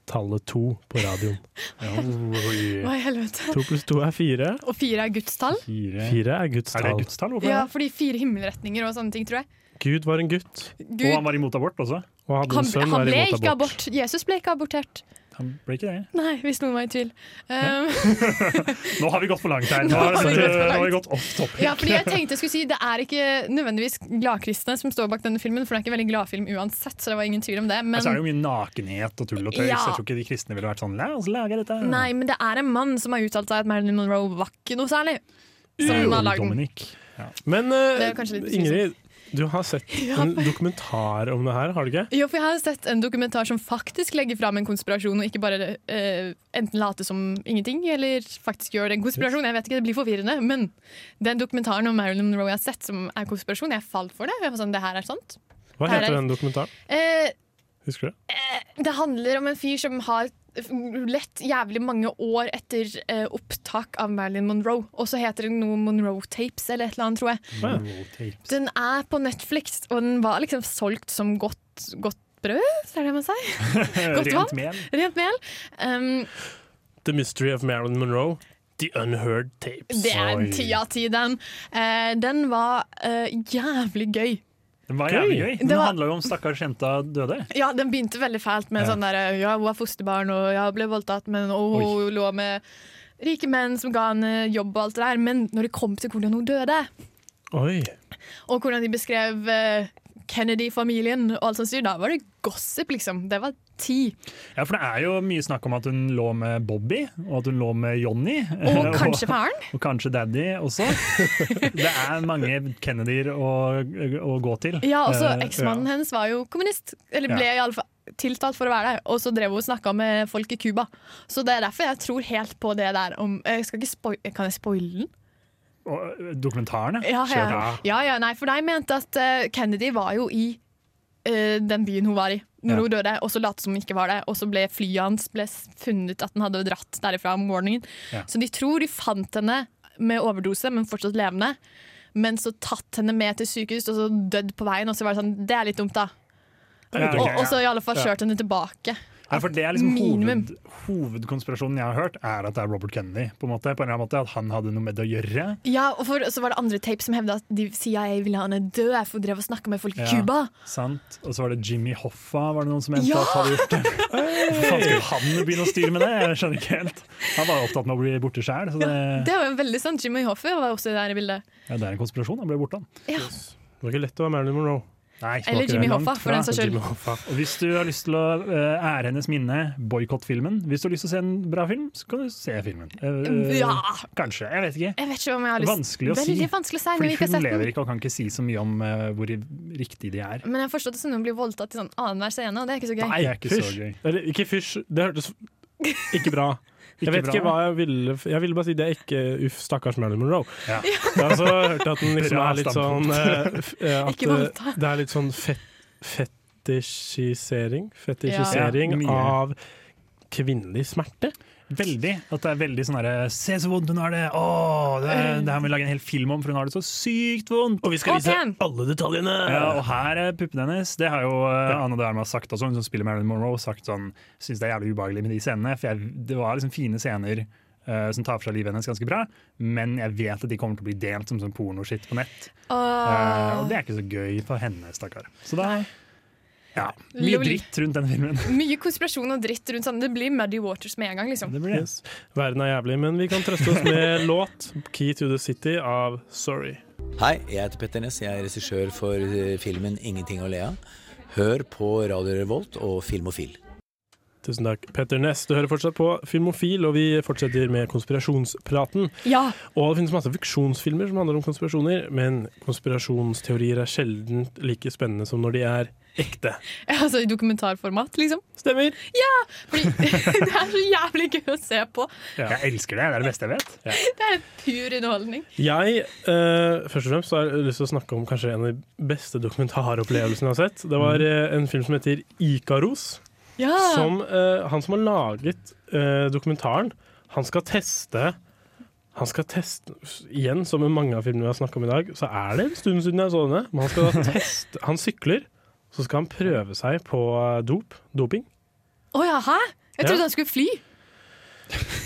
tallet to på radioen. Hva i helvete? To pluss to er fire. Og fire er Guds tall. Fire er Guds Er det tall. Guds tall? Hvorfor Ja, fordi fire himmelretninger og sånne ting, tror jeg. Gud var en gutt. Gud- Og han var imot abort også? Og hadde Han, en sønn han ble imot ikke abort. abort. Jesus ble ikke abortert. Han ble ikke det. Nei, hvis noen var i tvil. Um, Nå har vi gått for langt her. Nå har, vi gått nå har vi gått off topic. ja, fordi jeg tenkte jeg skulle si Det er ikke nødvendigvis gladkristne som står bak denne filmen, for det er ikke en veldig gladfilm uansett, så det var ingen tvil om det. Men, altså, så er det jo mye nakenhet og tull og tøys. Ja. Jeg tror ikke de kristne ville vært sånn La oss lage dette. Nei, men det er en mann som har uttalt seg at Marilyn Monroe var ikke noe særlig. Som Jo, har lagd den. Ja. Men litt Ingrid, du har sett en dokumentar om det her, har du ikke? Jo, for jeg har sett en dokumentar som faktisk legger fram en konspirasjon, og ikke bare eh, enten late som ingenting, eller faktisk gjør det en konspirasjon. Jeg vet ikke, det blir forvirrende, men den dokumentaren om Marilyn Monroe jeg har sett som er konspirasjon, jeg falt for det. Jeg var sånn, det her er sant. Hva er- heter den dokumentaren? Eh, Husker du det? det handler om en fyr som har lett jævlig mange år etter eh, opptak av Marilyn Monroe. Og så heter det noe Monroe Tapes eller et eller annet, tror jeg. Monroe tapes. Den er på Netflix, og den var liksom solgt som godt, godt brød, er det man sier? Godt Rent vann? mel. Rent mel. Um, The Mystery of Marilyn Monroe. The Unheard Tapes. det er en ti av ti, den. Uh, den var uh, jævlig gøy. Den var jævlig gøy. Det Den var- handla jo om stakkars jenta døde. Ja, den begynte veldig fælt med Ja. sånn der Ja, hun er fosterbarn, og jeg ble voldtatt, men og hun lå med rike menn som ga henne jobb og alt det der. Men når det kom til hvordan hun døde, Oi. og hvordan de beskrev eh, Kennedy-familien og alt sånt da var det gossip, liksom. Det var ti. Ja, for det er jo mye snakk om at hun lå med Bobby, og at hun lå med Johnny. Og kanskje faren. Og kanskje Daddy også. det er mange Kennedyer å, å gå til. Ja, også eksmannen Eksmannen hennes var jo kommunist, eller ble Ja. fall tiltalt for å være der, Og så drev hun og snakka med folk i Cuba. Så det er derfor jeg tror helt på det der om jeg spoil, Kan jeg spoile den? Og dokumentarene? Ja, ja. ja, ja nei, for de mente at eh, Kennedy var jo i uh, den byen hun var i når hun døde, og så lot som hun ikke var det. Og så ble flyet hans ble funnet at han hadde dratt derifra om morgenen. Så de tror de fant henne med overdose, men fortsatt levende. Men så tatt henne med til sykehus og så dødd på veien. Og så var det sånn, det er litt dumt, da. Og, og så i alle fall kjørt henne tilbake. Ja, for det er liksom hoved, Hovedkonspirasjonen jeg har hørt, er at det er Robert Kennedy. På en måte, på en eller annen måte At han hadde noe med det å gjøre. Ja, og for, så var det andre tape som hevda at de CIA ville ha henne død, for å og snakka med folk i Ja, Cuba. Sant. Og så var det Jimmy Hoffa, var det noen som mente Ja! at hadde gjort det. Hvorfor hey! skulle han begynne å styre med det? Jeg skjønner ikke helt. Han var opptatt med å bli borte sjæl. Det, Det var jo veldig sant. Jimmy Hoffa var også der i bildet. ja, det er en konspirasjon. Han ble borte, han. Ja. Det var ikke lett å være Marilyn Monroe. Nei, Eller Jimmy. Hoffa, for den saks skyld. Jimmy Hoffa. Og hvis du har lyst til å eh, ære hennes minne, boikott filmen. Hvis du har lyst til å se en bra film, så kan du se filmen. Eh, eh, Ja. Kanskje. Jeg vet ikke. Jeg vet ikke om jeg har lyst Vanskelig å si. Veldig vanskelig å si Fordi hun lever den. ikke og kan ikke si så mye om hvor riktig de er. Men jeg har forstått det som hun blir voldtatt i sånn annenhver scene, og det er ikke så gøy. Nei, det er ikke så gøy. Eller ikke fysj. Det hørtes ikke bra. Ikke Jeg vet bra. ikke hva jeg ville Jeg ville bare si det er ikke uff, stakkars Marilyn Monroe. Ja. Jeg har også hørt at den liksom er litt sånn eh, eh, At eh, det er litt sånn fet, fetisjisering Fetisjisering Ja, av kvinnelig smerte. Veldig. At det er veldig sånn herre Se så vondt hun har det! Åh, det, det her må vi lage en hel film om, for hun har det så sykt vondt! Og vi skal vise okay. alle detaljene! Ja, og her er puppene hennes. Det har jo uh, Anne de Armas sagt også, hun som spiller Marilyn Monroe, sagt sånn Syns det er jævlig ubehagelig med de scenene. For jeg, det var liksom fine scener uh, som tar for seg livet hennes ganske bra, men jeg vet at de kommer til å bli delt som sånn pornoskitt på nett. Uh, og det er ikke så gøy for henne, stakkar. Så da Ja. Mye Lol. dritt rundt den filmen. Mye konspirasjon og dritt rundt sånn. Det blir Muddy Waters med en gang, liksom. Det blir det. Yes. Verden er jævlig, men vi kan trøste oss med låt 'Key to the City' av Sorry. Hei, jeg heter Petter Ness. Jeg er regissør for eh, filmen 'Ingenting å le av'. Hør på Radio Revolt og Filmofil. Tusen takk, Petter Ness. Du hører fortsatt på Filmofil, og vi fortsetter med konspirasjonspraten. Ja. Og det finnes masse fiksjonsfilmer som handler om konspirasjoner, men konspirasjonsteorier er sjelden like spennende som når de er ekte. Altså i dokumentarformat, liksom. Stemmer. Ja! Fordi det er så jævlig gøy å se på. Jeg elsker det. Det er det beste jeg vet. Det er pur underholdning. Jeg uh, først og fremst har jeg lyst til å snakke om kanskje en av de beste dokumentaropplevelsene jeg har sett. Det var uh, en film som heter Ikaros. Ja. Som, uh, han som har laget dokumentaren, han skal teste han skal teste, Igjen, som med mange av filmene vi har snakket om i dag, så er det en stund siden jeg så denne. Men han skal teste Han sykler, så skal han prøve seg på eh, dop. Doping. Å ja, hæ? Jeg Ja. trodde han skulle fly.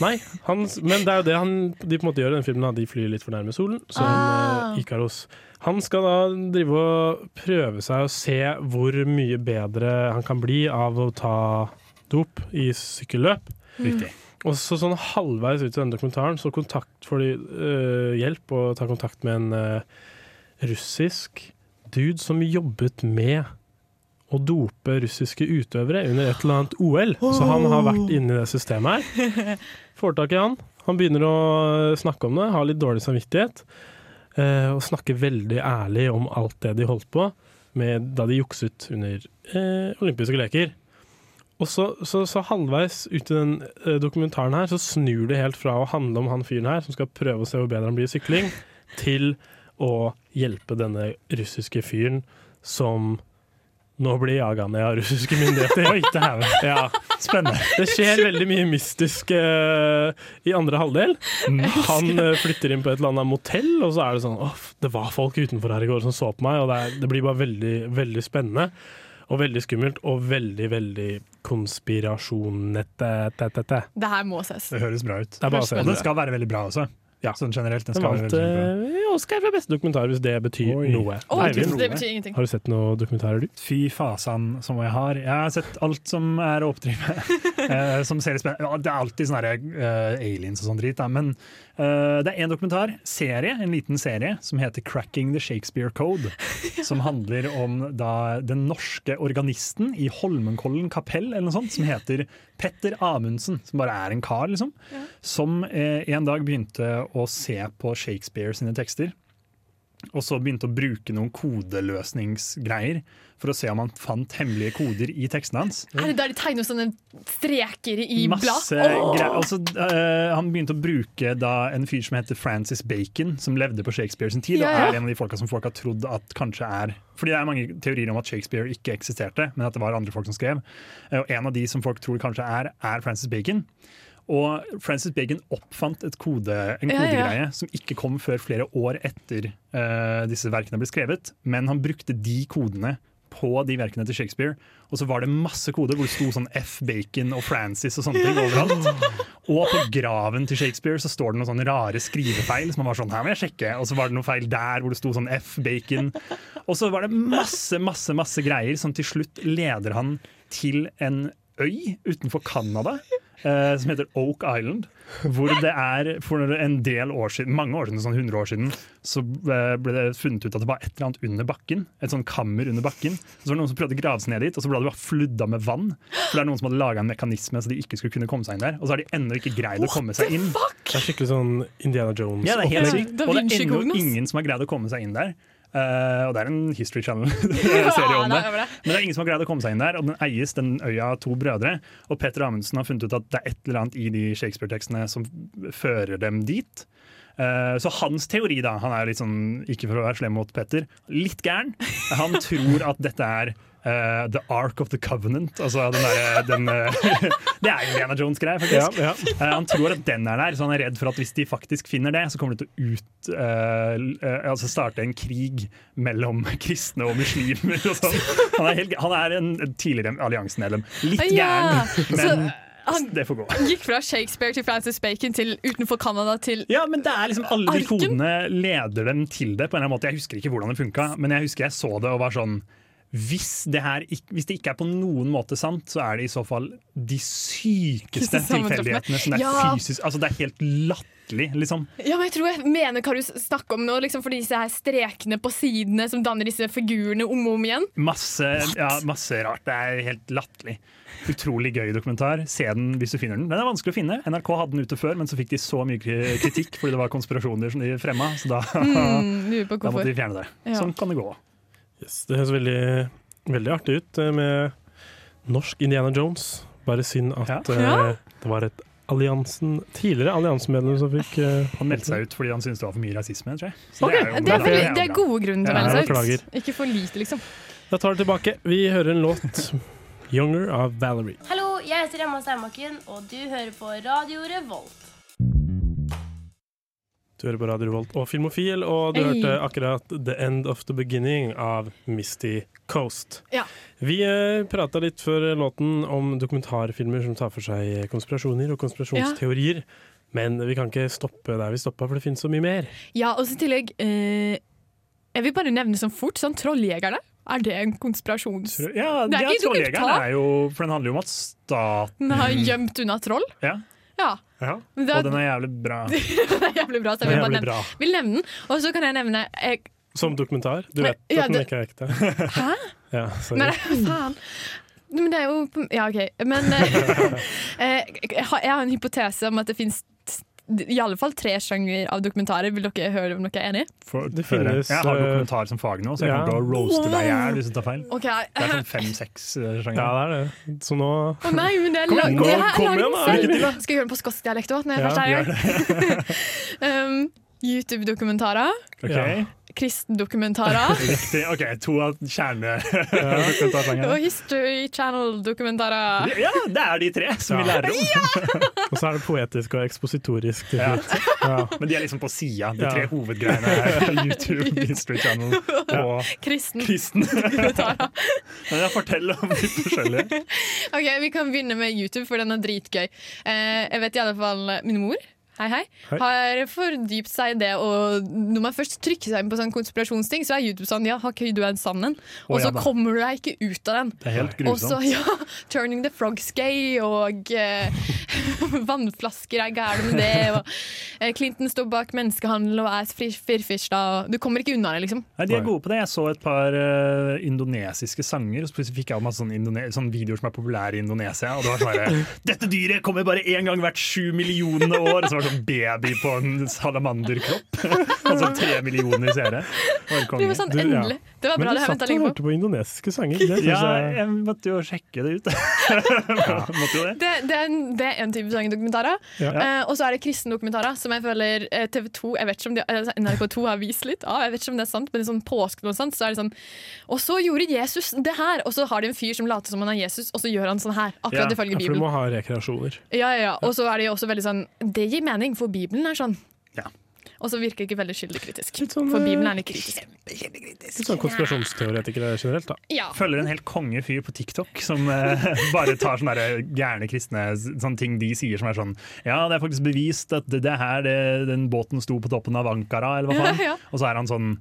Nei, han, men det er jo det han, de på en måte gjør i den filmen. De flyr litt for nærme solen, som Ah. eh, Ikaros. Han skal da drive og prøve seg å se hvor mye bedre han kan bli av å ta dop i sykkelløp. Riktig. Og så sånn halvveis ut i denne dokumentaren så kontakt får de uh, hjelp og tar kontakt med en uh, russisk dude som jobbet med å dope russiske utøvere under et eller annet OL. Så han har vært inne i det systemet her. Får tak i han. Han begynner å snakke om det, har litt dårlig samvittighet. eh, og snakker veldig ærlig om alt det de holdt på med da de jukset under eh, olympiske leker. Og så, så, så halvveis ut i den eh, dokumentaren her, så snur det helt fra å handle om han fyren her, som skal prøve å se hvor bedre han blir i sykling, til å hjelpe denne russiske fyren som nå blir jaga ned av russiske myndigheter. Oi, her. Ja. Spennende. Det skjer veldig mye mystisk uh, i andre halvdel. Han uh, flytter inn på et eller annet motell, og så er det sånn Åh, det var folk utenfor her i går som så på meg, og det, er, det blir bare veldig, veldig spennende. Og veldig skummelt, og veldig, veldig konspirasjonete. Det her må ses. Det høres bra ut. Det er Og det. skal være veldig bra også. Ja. Sånn generelt. Den vant eh, Oscar for beste dokumentar, hvis det betyr Oi. noe. Å, Nei, det betyr ingenting. har du sett noen dokumentarer, du? Fy fasan som jeg har. Jeg har sett alt som er å oppdrive. eh, som ser litt spennende ja, Det er alltid sånne her, eh, aliens og sånn drit, da. men det er en dokumentar, serie, en liten serie, som heter 'Cracking the Shakespeare Code'. Som handler om da den norske organisten i Holmenkollen kapell, eller noe sånt, som heter Petter Amundsen. Som bare er en kar, liksom. Som eh, en dag begynte å se på Shakespeare sine tekster. Og så begynte å bruke noen kodeløsningsgreier for å se om han fant hemmelige koder i tekstene hans. Er det der de tegner sånne streker i? Masse blad? greier. Altså, uh, han begynte å bruke da en fyr som heter Francis Bacon, som levde på Shakespeare sin tid, Ja, ja. og er en av de folka som folk har trodd at kanskje er Fordi det er mange teorier om at Shakespeare ikke eksisterte, men at det var andre folk som skrev. Eh, Og en av de som folk tror kanskje er, er Francis Bacon. Og Francis Bacon oppfant et kode, en Ja, ja. kodegreie som ikke kom før flere år etter uh, disse verkene ble skrevet, men han brukte de kodene på de verkene til Shakespeare. Og så var det masse koder hvor det sto sånn F. Bacon og Francis og sånne ting overalt. Og på graven til Shakespeare så står det noen sånne rare skrivefeil som man var sånn, her må jeg sjekke. Og så var det noen feil der hvor det sto sånn F. Bacon. Og så var det masse, masse, masse greier som til slutt leder han til en øy utenfor Canada. Eh, som heter Oak Island. Hvor det er for en del år siden, mange år siden, sånn 100 år siden, så eh, ble det funnet ut at det var et eller annet under bakken. Et sånn kammer under bakken. Så var det noen som prøvde å grave seg ned dit, og så ble det bare fludda med vann. For det er noen som hadde laga en mekanisme så de ikke skulle kunne komme seg inn der. Og så har de ennå ikke greid å komme seg inn. Det er skikkelig sånn Indiana Jones. Ja, det er helt opplegg. sykt. Og det er ennå ingen som har greid å komme seg inn der. Eh, og det er en History Channel-serie om det. Men det er ingen som har greid å komme seg inn der, og den eies den øya av to brødre. Og Petter Amundsen har funnet ut at det er et eller annet i de Shakespeare-tekstene som fører dem dit. Eh, Så hans teori, da, han er litt sånn, ikke for å være slem mot Petter, litt gæren. Han tror at dette er eh, The Ark of the Covenant. Altså den der, den, eh, Det er Lena Jones-greie, faktisk. Ja, Eh, han tror at den er der, så han er redd for at hvis de faktisk finner det, så kommer de til å ut, eh, eh, altså starte en krig mellom kristne og muslimer. Og sånn. han, er helt, han er en tidligere alliansemedlem. Litt Ja, gæren, ja. men han- det får gå. Gikk fra Shakespeare til Francis Bacon til utenfor Canada til Ja, men det er liksom Alle de kodene leder dem til det. på en eller annen måte Jeg husker ikke hvordan det funka, men jeg husker jeg så det og var sånn hvis det, her, hvis det ikke er på noen måte sant, så er det i så fall de sykeste tilfeldighetene. Som det, er Ja. fysisk, altså det er helt latterlig, liksom. Ja, men jeg tror jeg mener hva du snakker om nå, liksom for disse her strekene på sidene som danner disse figurene om og om igjen. Masse, ja, masse rart. Det er helt latterlig. Utrolig gøy dokumentar. Se den hvis du finner den. Den er vanskelig å finne. NRK hadde den ute før, men så fikk de så mye kritikk fordi det var konspirasjoner som de fremma, så da, Mm, da måtte de fjerne det. Ja. Sånn kan det gå. Yes, det høres veldig, veldig artig ut eh, med norsk Indiana Jones. Bare synd at Ja. det var et alliansen, tidligere alliansemedlem som fikk uh, Han meldte seg ut fordi han syntes det var for mye rasisme, tror jeg. Så Ok, det er jo det, er det er gode grunner til å melde seg ut. Ikke for lite, liksom. Da tar vi tilbake. Vi hører en låt. 'Younger' av Valerie. Hallo, jeg heter Emma Steinbakken, og du hører på Radio Revolt. Du hører på Radio Revolt og Filmofil, og du hey. hørte akkurat 'The End of the Beginning' av Misty Coast. Ja. Vi eh, prata litt før låten om dokumentarfilmer som tar for seg konspirasjoner og konspirasjonsteorier. Men vi kan ikke stoppe der vi stoppa, for det finnes så mye mer. Ja, og så i tillegg eh, Jeg vil bare nevne sånn fort sånn Trolljegerne. Er det en konspirasjons... Ja, det er ja ikke Trolljegeren er jo For den handler jo om at staten har gjemt unna troll. Ja. Ja. ja. er- Og den er jævlig bra. den er jævlig bra, så jeg vil bare nevne, vil nevne den. Og så kan jeg nevne jeg, Som dokumentar. Du vet Ja, at den ikke er ekte. Hæ? Ja, sorry. Men faen. Men det er jo Ja, OK. Men eh, eh, jeg har jeg har en hypotese om at det fins i alle fall tre sjanger av dokumentarer. Vil dere høre om dere er enig? For, Det finnes, jeg har eh, dokumentar som fag nå, så jeg ja. kommer til å roaste deg i hjel hvis du tar feil. Okay. Det er sånn fem-seks sjanger. Ja, det er det. Så nå oh, nei, men det er Kom det er kom igjen da, lykke til da. Skal jeg gjøre den på skotsk dialekt òg? Ja, først er gjør um. Kristendokumentarer. Riktig. OK, to av kjernedokumentarsjangerne. Og History Channel-dokumentarer. Ja, det er de tre som vi lærer om. Og så er det poetisk og ekspositorisk Ja. Ja. Men de er liksom på sida. De Ja. tre hovedgreiene YouTube, History Channel og Kristen. kristen. Men jeg forteller om de forskjellige. Ok, Vi kan begynne med YouTube, for den er dritgøy. Eh, jeg vet i alle fall min mor Hei, hei. Hei. Har fordypt seg i det. Og når man først trykker seg inn på sånn konspirasjonsting, så er YouTube sånn Ja, har ikke du en sann en? Og så ja kommer du deg ikke ut av den. Det er helt Og så, ja, Turning the Frogs Gay, og eh, vannflasker er gærne med det. Og eh, Clinton står bak menneskehandel og er firfisla. Du kommer ikke unna det, liksom. Nei, De er gode på det. Jeg så et par uh, indonesiske sanger, og så plutselig fikk jeg masse sånne, sånne videoer som er populære i Indonesia. Og det var sånn herre Dette dyret kommer bare én gang hvert sju millioner år! Og så var sånn baby på en salamanderkropp. altså tre millioner seere. Var Det var sånn, endelig. Det var bra, Men du satt og hørte på indonesiske sanger. Det Ja, jeg jeg måtte jo sjekke det ut. måtte jo det. Det, det, er en, det er en type sangedokumentarer. Ja. Uh, og så er det kristendokumentarer, som jeg føler uh, TV 2 jeg vet ikke om de, uh, NRK2 har vist litt av. Jeg vet ikke om det er sant, men sånn påske og sånt, så er det sånn Og så gjorde Jesus det her! Og så har de en fyr som later som han er Jesus, og så gjør han sånn her. Akkurat ifølge Ja, for du må ha rekreasjoner. Ja, ja, ja. Og så er det jo også veldig sånn Det gir mening, for Bibelen er sånn. Ja. Og så virker det ikke veldig skyldekritisk. sånn, For eh, Bibelen er litt kritisk. Litt sånn konspirasjonsteoretikere generelt, da. Ja. Følger en helt konge fyr på TikTok som eh, bare tar sånne der gærne kristne sånne ting de sier som er sånn Ja, det er faktisk bevist at det, det her det, den båten sto på toppen av Ankara, eller hva faen. Ja, ja. Og så er han sånn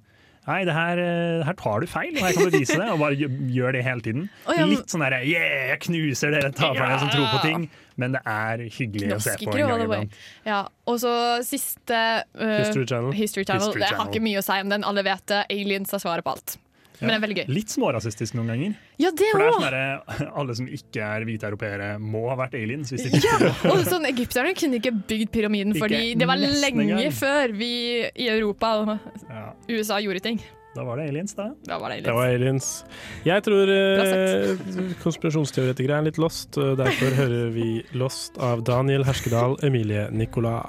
Nei, det her, det her tar du feil, og jeg kan bevise det. Og bare gjør, det hele tiden. Oh, ja, men- Litt sånn derre Yeah, jeg knuser dere taperne som tror på ting. Men det er hyggelig å se på en gang iblant. Ja, og så siste uh, History Channel. History Channel. History Det har ikke mye å si om den. Alle vet det. Aliens er svaret på alt. Men det er veldig gøy. Litt smårasistisk noen ganger. Ja, det For det er sånn derre Alle som ikke er hvite europeere, må ha vært aliens. Hvis de ikke Ja, og sånn, Egypterne kunne ikke bygd pyramiden, Ikke fordi det var lenge gang. før vi i Europa og Ja. USA gjorde ting. Da var det aliens, da. Da var det Det aliens. var aliens. Jeg tror eh, konspirasjonsteoretikere er litt lost. Derfor hører vi Lost av Daniel Herskedal Emilie Nicolas.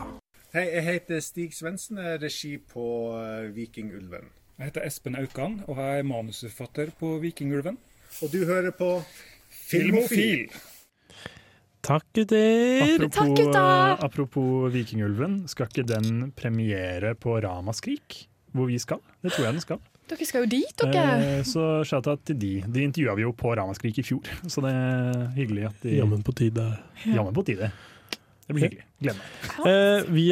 Hei, jeg heter Stig Svendsen, regi på eh, Vikingulven. Jeg heter Espen Aukan og jeg er manusforfatter på Vikingulven. Og du hører på Filmofil. Takk, gutter! Apropos, apropos Vikingulven, skal ikke den premiere på Ramaskrik? Hvor vi skal? Det tror jeg den skal. Dere skal jo dit, dere! Eh, så shout-out til de. De intervjua vi jo på Ramaskrik i fjor, så det er hyggelig at de Jammen på tide. Jammen på tide. Det blir hyggelig. Gleder meg. Eh, vi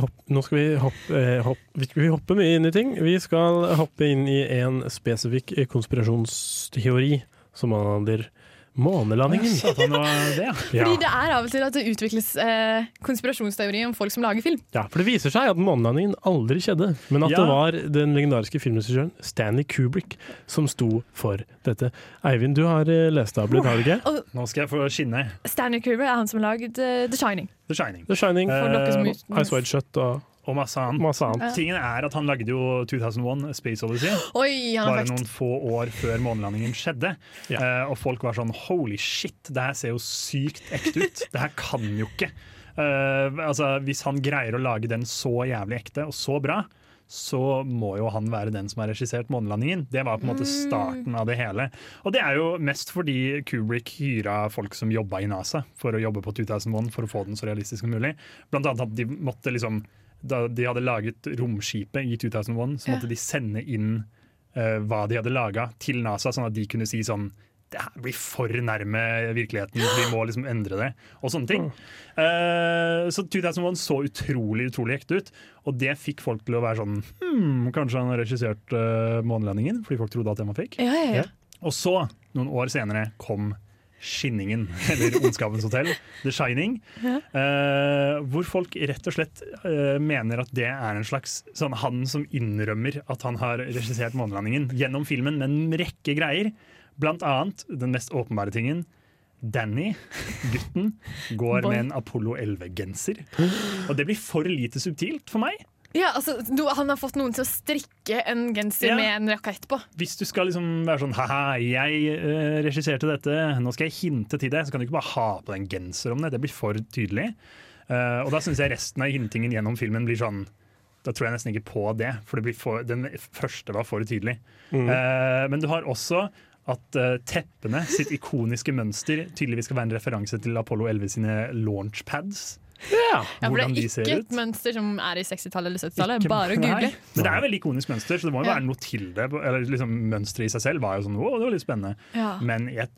hopp, nå skal vi hoppe, eh, hopp, vi hoppe mye inn i ting. Vi skal hoppe inn i en spesifikk konspirasjonsteori som handler månelandingen. Ja, det ja. Fordi det er av og til at det utvikles eh, konspirasjonsteori om folk som lager film. Ja, for det viser seg at månelandingen aldri skjedde, men at Ja. det var den legendariske filmregissøren Stanley Kubrick som sto for dette. Eivind, du har eh, lest det opp litt, har du ikke? Nå skal jeg få skinne. Stanley Kubrick er han som har lagd uh, The Shining. The Shining. The Shining, For som ut- Ice Wide Shut og, og masse annet. Masse annet. Ja. Tingen er at Han lagde jo 2001 Space Odyssey. Oi, han bare noen få år før månelandingen skjedde. Eh, og folk var sånn holy shit, det her ser jo sykt ekte ut. Det her kan jo ikke. Uh, altså, hvis han greier å lage den så jævlig ekte og så bra, så må jo han være den som har regissert månelandingen. Det var på en måte starten av det hele. Og det er jo mest fordi Kubrick hyra folk som jobba i NASA for å jobbe på 2001 for å få den så realistisk som mulig. Blant annet at de måtte liksom Da de hadde laget romskipet i 2001, så måtte de sende inn uh, hva de hadde laga til NASA, sånn at de kunne si sånn det her blir for nærme virkeligheten, vi må liksom endre det. Og sånne ting. Uh, så 2001 så utrolig utrolig ekte ut, og det fikk folk til å være sånn hmm, Kanskje han har regissert uh, månelandingen, fordi folk trodde at den var fake. Ja, ja, ja. Og så, noen år senere, kom Skinningen, eller Ondskapens hotell, The Shining. Ja. Uh, hvor folk rett og slett uh, mener at det er en slags sånn han som innrømmer at han har regissert månelandingen gjennom filmen med en rekke greier. Blant annet den mest åpenbare tingen. Danny, gutten, går Boy. med en Apollo 11-genser. Og det blir for lite subtilt for meg. Ja, altså, du, Han har fått noen til å strikke en genser Ja. med en rakett på. Hvis du skal liksom være sånn ha-ha, jeg uh, regisserte dette, nå skal jeg hinte til det, så kan du ikke bare ha på deg en genser om det. Det blir for tydelig. Uh, og da syns jeg resten av hintingen gjennom filmen blir sånn Da tror jeg nesten ikke på det, for, det blir for den første var for tydelig. Mm. Uh, men du har også at uh, teppene sitt ikoniske mønster tydeligvis skal være en referanse til Apollo 11 sine launchpads. Ja, for Det er de ikke et mønster som er i 60-tallet eller 70-tallet. Ikke- Bare å google. Men det er veldig ikonisk mønster, så det må jo Ja. være noe til det. Eller liksom Mønsteret i seg selv var jo sånn å, det var litt spennende. Ja. Men jeg,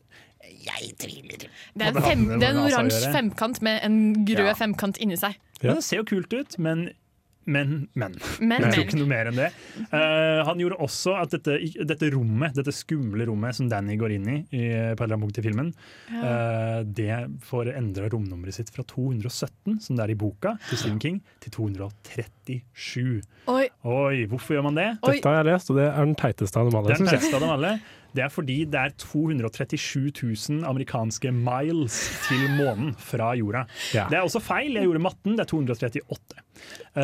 jeg tviler Det er en, fem, det er en oransje femkant med en grød Ja. femkant inni seg. Ja. Det ser jo kult ut, men men, men. Men, jeg tror ikke noe mer enn det. Uh, han gjorde også at dette, dette rommet, dette skumle rommet som Danny går inn i, i på et eller annet punkt i filmen, uh, det får endra romnummeret sitt fra 217, som det er i boka til Stephen King, til 237. Oi. Oi, hvorfor gjør man det? Dette har jeg lest, og det er den teiteste av dem alle. Den teiteste av dem alle. Det er fordi det er 237 000 amerikanske miles til månen fra jorda. Ja. Det er også feil. Jeg gjorde matten. Det er 238. Uh,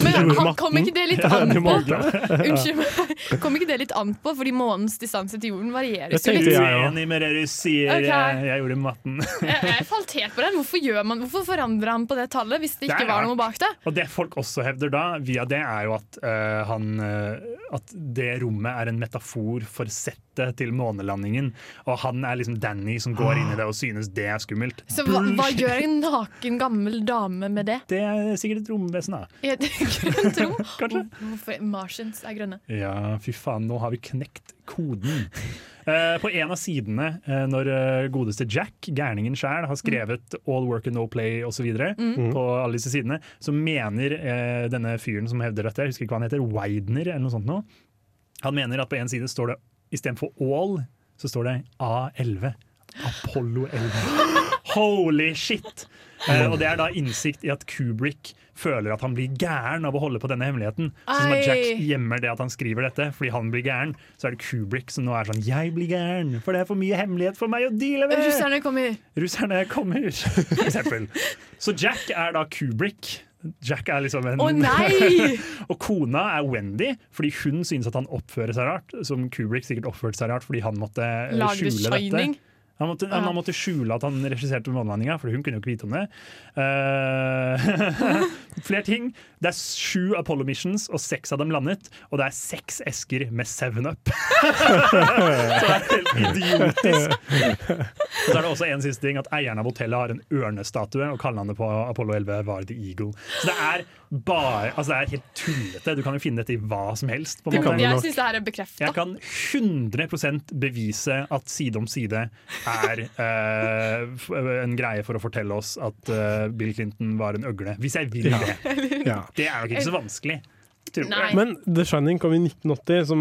Men kom, kom ikke det litt an på? Unnskyld meg. Kom ikke det litt an på, fordi månens distanse til jorden varierer Jeg jo litt. jeg også. Uenig med det du sier. Jeg, jeg gjorde matten. Jeg, jeg falt helt på den. Hvorfor, gjør man, hvorfor forandrer han på det tallet hvis det ikke det var noe bak det? Og det folk også hevder da, via det, er jo at, uh, han, eh, at det rommet er en metafor for settet til månelandingen. Og han er liksom Danny som går inn i det og synes det er skummelt. Så hva, hva gjør en naken, gammel dame med det? Det er sikkert et romvesen, da. Et grønt rom? Hvorfor Martians er grønne? Ja, fy faen, nå har vi knekt koden. Eh, på en av sidene, eh, når eh, godeste Jack, gærningen sjæl, har skrevet 'All work and no play' osv., Mm. på alle disse sidene, så mener eh, denne fyren som hevder dette, jeg husker ikke hva han heter, Widener eller noe sånt nå, han mener at på en side står det istedenfor 'all', så står det A11. Apollo 11. Holy shit! Eh, og det er da innsikt i at Kubrick føler at han blir gæren av å holde på denne hemmeligheten. Så som at Jack gjemmer det at han skriver dette fordi han blir gæren. Så er det Kubrick som nå er sånn 'Jeg blir gæren, for det er for mye hemmelighet for meg å deale med'. Russerne kommer. Russerne kommer, for eksempel. Så Jack er da Kubrick. Jack er liksom en Å, nei! Og kona er Wendy, fordi hun synes at han oppfører seg rart. Som Kubrick sikkert oppførte seg rart fordi han måtte Lager skjule Shining. dette. Han måtte, han måtte skjule at han regisserte månelandinga, for hun kunne jo ikke vite om det. Uh, flere ting. Det er sju Apollo missions, og seks av dem landet. Og det er seks esker med Seven Up. Så det er helt idiotisk. Og så er det også en siste ting, at eieren av hotellet har en ørnestatue, og kallenavnet på Apollo 11 var The Eagle. Så det er bare Altså det er helt tullete. Du kan jo finne dette i hva som helst. På en måte. jeg syns det her er bekrefta. Jeg kan 100 bevise at Side om side er uh, en greie for å fortelle oss at uh, Bill Clinton var en øgle. Hvis jeg vil det. Ja. Det er nok ikke så vanskelig. Tror jeg. Men The Shining kom i 1980, som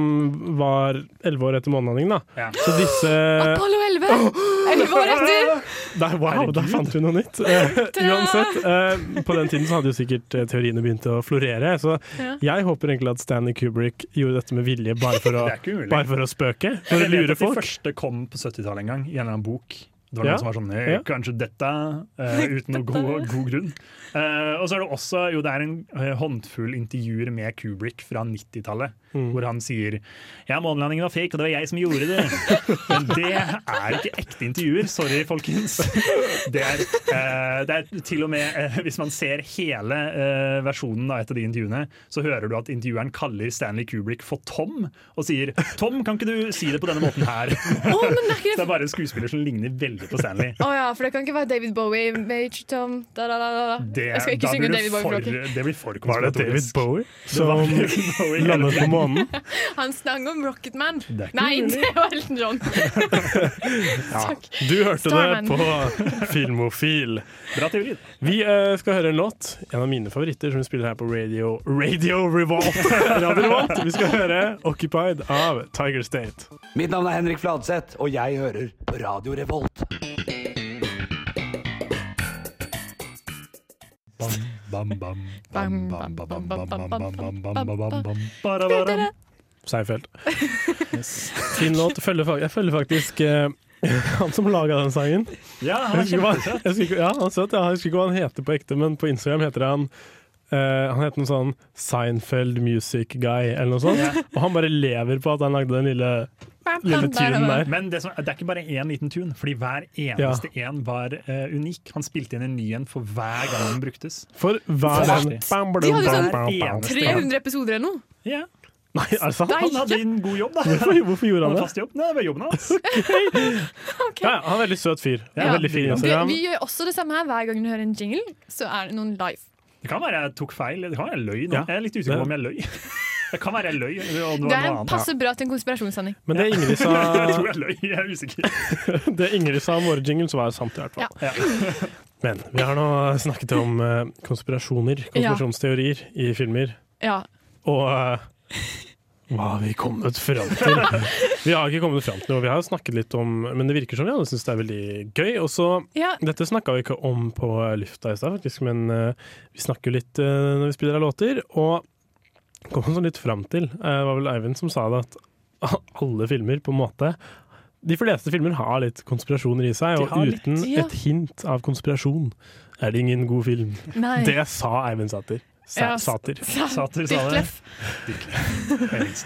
var elleve år etter månelandingen. da. Ja. Så disse Apollo 11! Elleve år etter! der, Wow, der fant vi noe nytt! Eh, uansett, eh, på den tiden så hadde jo sikkert eh, teoriene begynt å florere. Så Ja. jeg håper egentlig at Stanley Kubrick gjorde dette med vilje bare for å, bare for å spøke. Jeg For å vet at de første kom på 70-tallet en gang, i en eller annen bok. Det var Ja. noen som var sånn «Eh. Kanskje dette, eh, uten noe god, god grunn. Eh, og så er det også jo, det er en eh, håndfull intervjuer med Kubrick fra 90-tallet, Mm. hvor han sier Ja, månelandingen var fake, og det var jeg som gjorde det. Men det er ikke ekte intervjuer. Sorry, folkens. Det er, eh, det er til og med eh, Hvis man ser hele versjonen av et av de intervjuene, så hører du at intervjueren kaller Stanley Kubrick for Tom, og sier 'Tom, kan ikke du si det på denne måten her?' men det er ikke- det er bare en skuespiller som ligner veldig på Stanley. Å ja, for det kan ikke være David Bowie. Major Tom, da, da, da, da. Det, Jeg skal ikke synge David Bowie-flokken. det blir for Var det David. Bowie som David Bowie landet på månen? Han sang om Rocketman. Det er Nei, mulig. det var Elton John. Ja, du hørte Starman. det på Filmofil. Bra teori. Vi uh, skal høre en låt. En av mine favoritter som vi spiller her på Radio Radio Revolt. Radio Revolt. Vi skal høre 'Occupied' av Tiger State. Mitt navn er Henrik Fladseth, og jeg hører på Radio Revolt. Seinfeld. Fin låt. Jeg følger faktisk han som laga den sangen. Ja, han er kjempesøt. Jeg husker ikke hva han heter på ekte, men på Instagram heter han han heter noe sånn Seinfeld Music Guy, eller noe sånt. Og han bare lever på at han lagde den lille lille tunen der. Men det, som, det er ikke bare én liten tune, fordi hver eneste en var uh, unik. Han spilte inn en ny en for hver gang den bruktes. For hver en. den De hadde sånn bam, bam. 300 episoder eller noe. Ja. Nei, er det sant? Han hadde en god jobb, da. Hvorfor, hvorfor gjorde Han han det? fast jobb. Nei, det var jobben hans. Ja, ja, han er en veldig søt fyr. Ja, veldig fin Vi, vi gjør også det samme her. Hver gang du hører en jingle, så er det noen live. Det kan være jeg tok feil. Det kan være jeg løy nå. Ja. Jeg er litt usikker på om jeg løy. Det kan være jeg løy. Det er en passer bra til en konspirasjonssending. Men det Ingrid sa Jeg tror jeg løy. Jeg er usikker. det Ingrid sa om våre jingles, var sant i hvert fall. Ja. Men vi har nå snakket om eh, konspirasjoner, konspirasjonsteorier i filmer. Ja. Og eh, hva har vi kommet fram til? Vi har ikke kommet fram til noe. Vi har snakket litt om Men det virker som vi alle syns det er veldig gøy. Og så, Ja. Dette snakka vi ikke om på lufta i stad, faktisk, men uh, vi snakker jo litt uh, når vi spiller av låter. Og kom sånn litt fram til, eh, det var vel Eivind som sa det, at alle filmer, på en måte. De fleste filmer har litt konspirasjoner i seg, og uten litt, ja. et hint av konspirasjon er det ingen god film. Nei. Det sa Eivind Sater. Sa Ja, Sater. sa- Sater sa det. Dyrklef.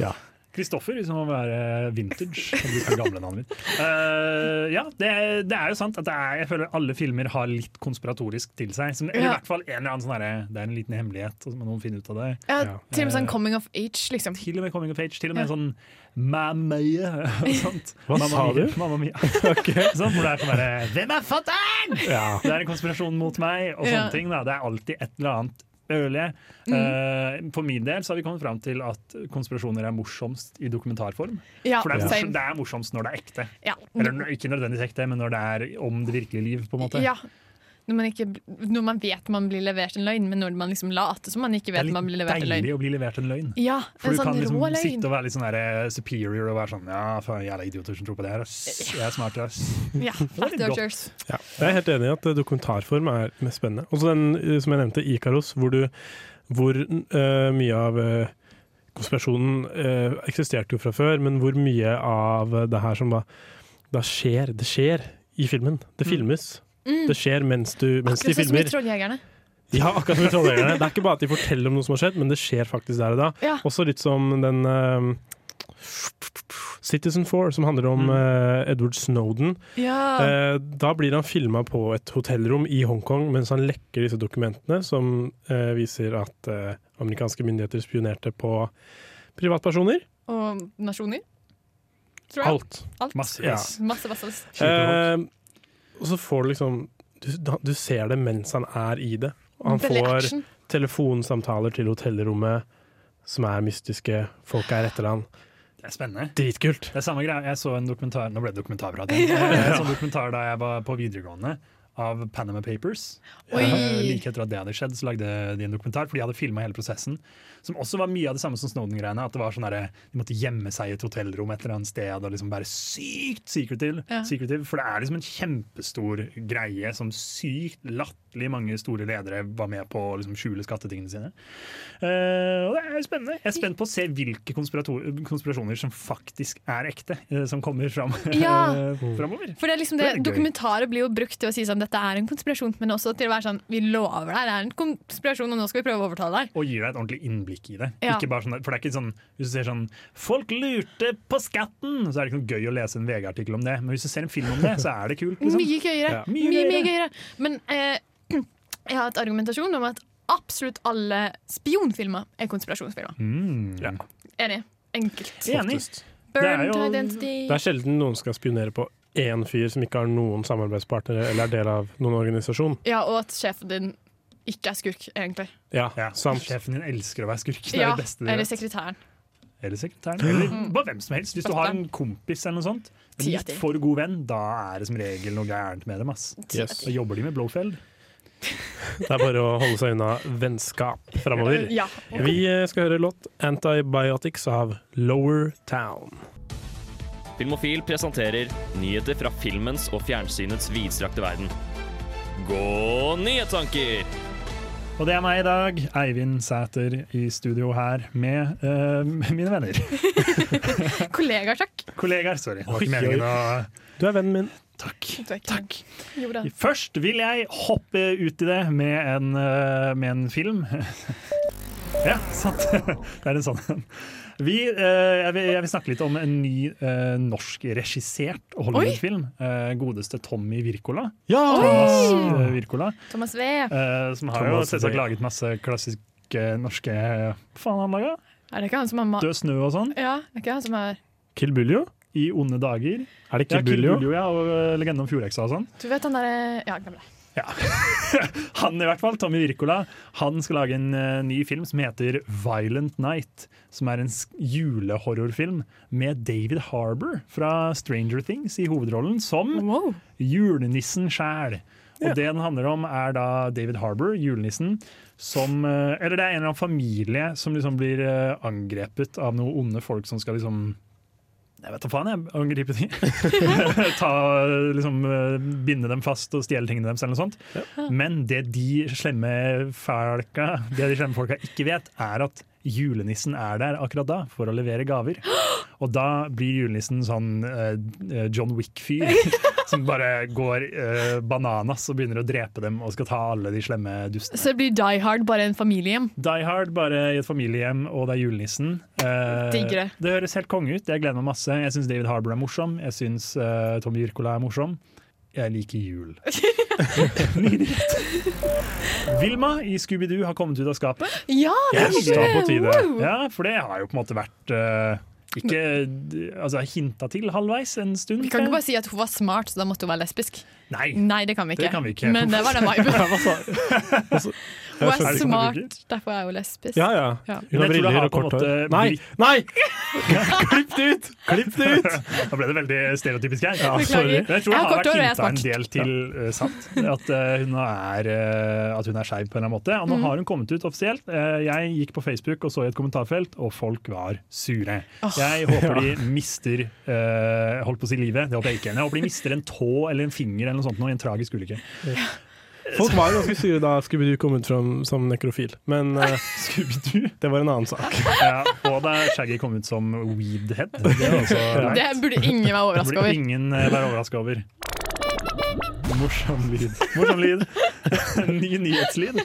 Ja. Kristoffer, som må være vintage. Han gamle navnet mitt. Eh, ja, det, det er jo sant at det er, jeg føler alle filmer har litt konspiratorisk til seg. Som, eller i hvert fall en eller annen sånn Det er en liten hemmelighet, og så må noen finne ut av det. Ja, til og med sånn coming of age, liksom. Til og med Coming of Age. Til og med Ja. sånn Mamma Mia og sånt. Hva Mamma sa Mia, du? Mamma Mia. sånn, hvor det er sånn derre Hvem er fatter'n?! Ja. Det er en konspirasjon mot meg, og sånne Ja. ting. Da. Det er alltid et eller annet ørlig. Mm. Eh, for min del så har vi kommet fram til at konspirasjoner er morsomst i dokumentarform. Ja, for det er, morsomt, det er morsomst når det er ekte. Ja. Eller ikke nødvendigvis ekte, men når det er om det virkelige liv. på en måte Ja. Når man, ikke, når man vet man blir levert en løgn, men når man liksom later som man ikke vet man blir levert en løgn. Det er deilig å bli levert en løgn. Ja, en For du du kan sånn liksom løgn. sitte og være litt sånn der, eh, superior og være sånn Ja, faen, jævla idioter som tror på det her, ass. Jeg er smart, ass. Ja, fat dodgers. Ja, jeg er helt enig i at eh, dokumentarform er mest spennende. Også den eh, som jeg nevnte, Ikaros, hvor, du, hvor uh, mye av uh, konspirasjonen eh, eksisterte jo fra før, men hvor mye av det her som da, da skjer, det skjer i filmen. Det filmes. Mm. Det skjer mens, du, mens Akkurat filmer. Akkurat som i. Trolljegerne. Ja, akkurat som i Trolljegerne. Det er ikke bare at de forteller om noe som har skjedd, men det skjer faktisk der og da. Ja. Også litt som den uh, Citizen Four, som handler om eh, Edward Snowden. Ja. Uh, da blir han filma på et hotellrom i Hongkong mens han lekker disse dokumentene som eh, viser at amerikanske myndigheter spionerte på privatpersoner. Og nasjoner. Tror jeg. Alt. Alt. Massevis. Ja. Masse, masse, masse. Og så får du liksom du, du ser det mens han er i det. Og han Veldig får action. telefonsamtaler til hotellrommet som er mystiske. Folk er etter han. Det er spennende. Dritkult. Det er samme greia. Jeg så en dokumentar Nå ble det dokumentarprat igjen. Jeg så en dokumentar da jeg var på videregående av Panama Papers. Oi. Uh, like etter at det hadde skjedd, så lagde de en dokumentar, for de hadde filma hele prosessen. Som også var mye av det samme som Snowden-greiene. At det var sånn derre, De måtte gjemme seg i et hotellrom et eller annet sted og liksom være sykt secretive. Ja. secretive for det er liksom en kjempestor greie som sykt latterlig mange store ledere var med på å liksom skjule skattetingene sine. Uh, og det er spennende. Jeg er spent på å se hvilke konspirasjoner som faktisk er ekte, uh, som kommer fram Ja. framover. For det er liksom det, Det er. Dokumentarer blir jo brukt til å si sånn dette er en konspirasjon, men også til å være sånn vi lover deg, det er en konspirasjon, og nå skal vi prøve å overtale deg. Og gir deg et ordentlig innblikk i det. Ja. Ikke bare sånn, for det er ikke sånn Hvis du ser sånn 'Folk lurte på skatten', så er det ikke noe gøy å lese en VG-artikkel om det. Men hvis du ser en film om det, så er det kult. Liksom. Mye gøyere. Ja. Mye, mye gøyere. Men eh, jeg har et argumentasjon om at absolutt alle spionfilmer er konspirasjonsfilmer. Mm. Enig. Enkelt. Enig. Det er, jo, Det er sjelden noen skal spionere på én fyr som ikke har noen samarbeidspartnere eller er del av noen organisasjon. Ja, og at sjefen din ikke er skurk, egentlig. Ja, sant. Sjefen din elsker å være skurk. Det er Ja, det beste eller vet. sekretæren. Eller sekretæren. Eller bare hvem som helst. Hvis du har en kompis eller noe sånt, en litt for god venn, da er det som regel noe gærent med dem. Ass. Yes. Da jobber de med Blowfeld. Det er bare å holde seg unna vennskap framover. Ja. Vi eh, skal høre låt 'Antibiotics' av Lower Town. Filmofil presenterer nyheter fra filmens og fjernsynets vidstrakte verden. Gå nyhetstanker! Og det er meg i dag, Eivind Sæter, i studio her med uh, mine venner. Kollegaer, takk. Kollegaer, sorry. Oi, Oi, å Du er vennen min. Takk. Takk. Jo. Først vil jeg hoppe ut i det med en, eh, med en film. ja, sant. Det er en sånn en. Vi, eh, jeg, vil, jeg vil snakke litt om en ny eh, norsk-regissert Hollywood-film. Eh, godeste Tommy Wirkola. Ja! Thomas eh, Wirkola. Thomas V. eh, som har Thomas jo selvsagt laget masse klassiske norske Hva faen har han laga? Er det ikke han som har Død snø og sånn. Ja, er ikke han som har Kill Buljo? I onde dager. Er det Ja, Kill Kill Buljo? Buljo, ja, og eh, Legenden om fjordheksa og sånn. Du vet han derre Ja, glem det. Han i hvert fall, Tommy Wirkola, han skal lage en eh, ny film som heter Violent Night. Som er en julehorrorfilm med David Harbour fra Stranger Things i hovedrollen som julenissen sjæl. Og det den handler om, er da David Harbour, julenissen, som eh, Eller det er en eller annen familie som liksom blir angrepet av noen onde folk som skal liksom jeg vet da faen, jeg angriper de. Ta, liksom, binde dem fast og stjele tingene deres, eller noe sånt. Men det de slemme folka, det de slemme folka ikke vet, er at julenissen er der akkurat da for å levere gaver. Og da blir julenissen sånn uh, John Wick-fyr som bare går uh, bananas og begynner å drepe dem og skal ta alle de slemme dustene. Så det blir Die Hard, bare en familiehjem. Die Hard, bare i et familiehjem, og det er julenissen. Uh, det. det høres helt konge ut. Jeg gleder meg masse. Jeg syns David Harbour er morsom. Jeg syns uh, Tommy Wirkola er morsom. Jeg liker jul. Nydelig. Vilma i Scooby-Doo har kommet ut av skapet. Ja, det er da på tide. Ja, for det har jo på en måte vært eh, ikke altså, hinta til halvveis en stund. Vi kan ikke bare si at hun var smart, så da måtte hun være lesbisk. Nei, det kan vi ikke. det kan vi ikke. Men det var den viben. Hun er smart, derfor er hun lesbisk. Ja, ja. Ja. Hun har briller og kort hår. Nei! Nei! Klipp det ut! Klipp det ut! Da ble det veldig stereotypisk her. Ja, sorry. Men jeg tror det har vært hinta en del til uh, sant. At uh, hun er, uh, at hun er skeiv på en eller annen måte. Og nå Mm. har hun kommet ut offisielt. Uh, jeg gikk på Facebook og så i et kommentarfelt, og folk var sure. Jeg håper de mister uh, Holdt på å si livet, det håper jeg ikke. Jeg håper de mister en tå eller en finger eller noe sånt nå, i en tragisk ulykke. Folk var ganske sure da Scooby-Doo kom ut som, som nekrofil, men uh, det var en annen sak. Ja, og da Shaggy kom ut som Weedhead. Det, også. Det burde ingen være overraska over. ingen uh, være overraska over. Morsom lyd. Morsom lyd. Ny nyhetslyd.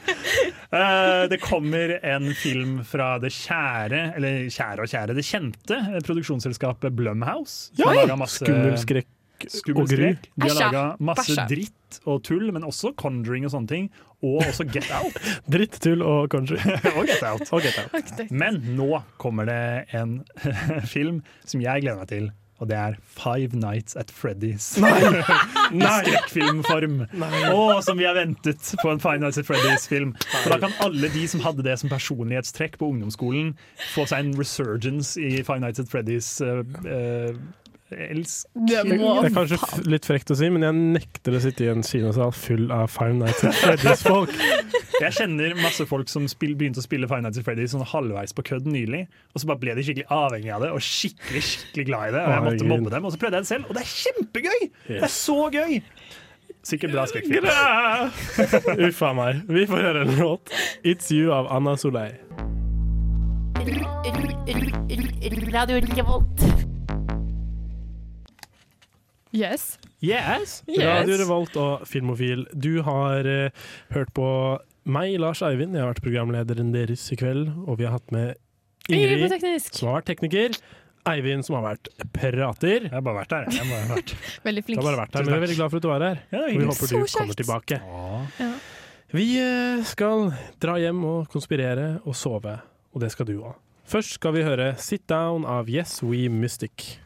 Uh, det kommer en film fra det kjære, eller kjære og kjære, det kjente eh, produksjonsselskapet Blumhouse. Ja. Skummel skrekk og gru. De har laga masse dritt og tull, men også Conjuring og sånne ting. Og også Get Out. Dritt, tull og Conjuring. og Get Out. Og Get Out. Men nå kommer det en film som jeg gleder meg til. Og det er Five Nights at Freddy's. Nei! Nei. skrekkfilmform. Og som vi har ventet på en Five Nights at Freddy's-film. For da kan alle de som hadde det som personlighetstrekk på ungdomsskolen, få seg en resurgence i Five Nights at Freddy's. Uh, uh, elsk Det Det, er kanskje litt frekt å si, men jeg nekter å sitte i en kinosal full av Five Nights at Freddy's-folk. Jeg kjenner masse folk som spill, begynte å spille Five Nights at Freddy's sånn halvveis på kødd nylig, og så bare ble de skikkelig avhengig av det og skikkelig skikkelig glad i det. Og jeg måtte mobbe dem, og så prøvde jeg det selv, og det er kjempegøy! Det er så gøy! Sikkert bra skrekkfilm. Uff a meg. Vi får høre en låt. 'It's You' av Anna Soleil. Radio Revolt. Yes. Yes. Yes. Radio Revolt og Filmofil. Du har uh, hørt på meg, Lars Eivind. Jeg har vært programlederen deres i kveld. Og vi har hatt med Ingrid Ingrid, som har vært tekniker. Eivind, som har vært prater. Jeg har bare vært der. Jeg bare vært. Veldig Du flink. har bare vært her, men vi er veldig glad for at du var her. Ja, og vi håper du kommer tilbake. Ja. Vi eh, skal dra hjem og konspirere og sove, og det skal du òg. Først skal vi høre 'Sit Down' av Yes We Mystic.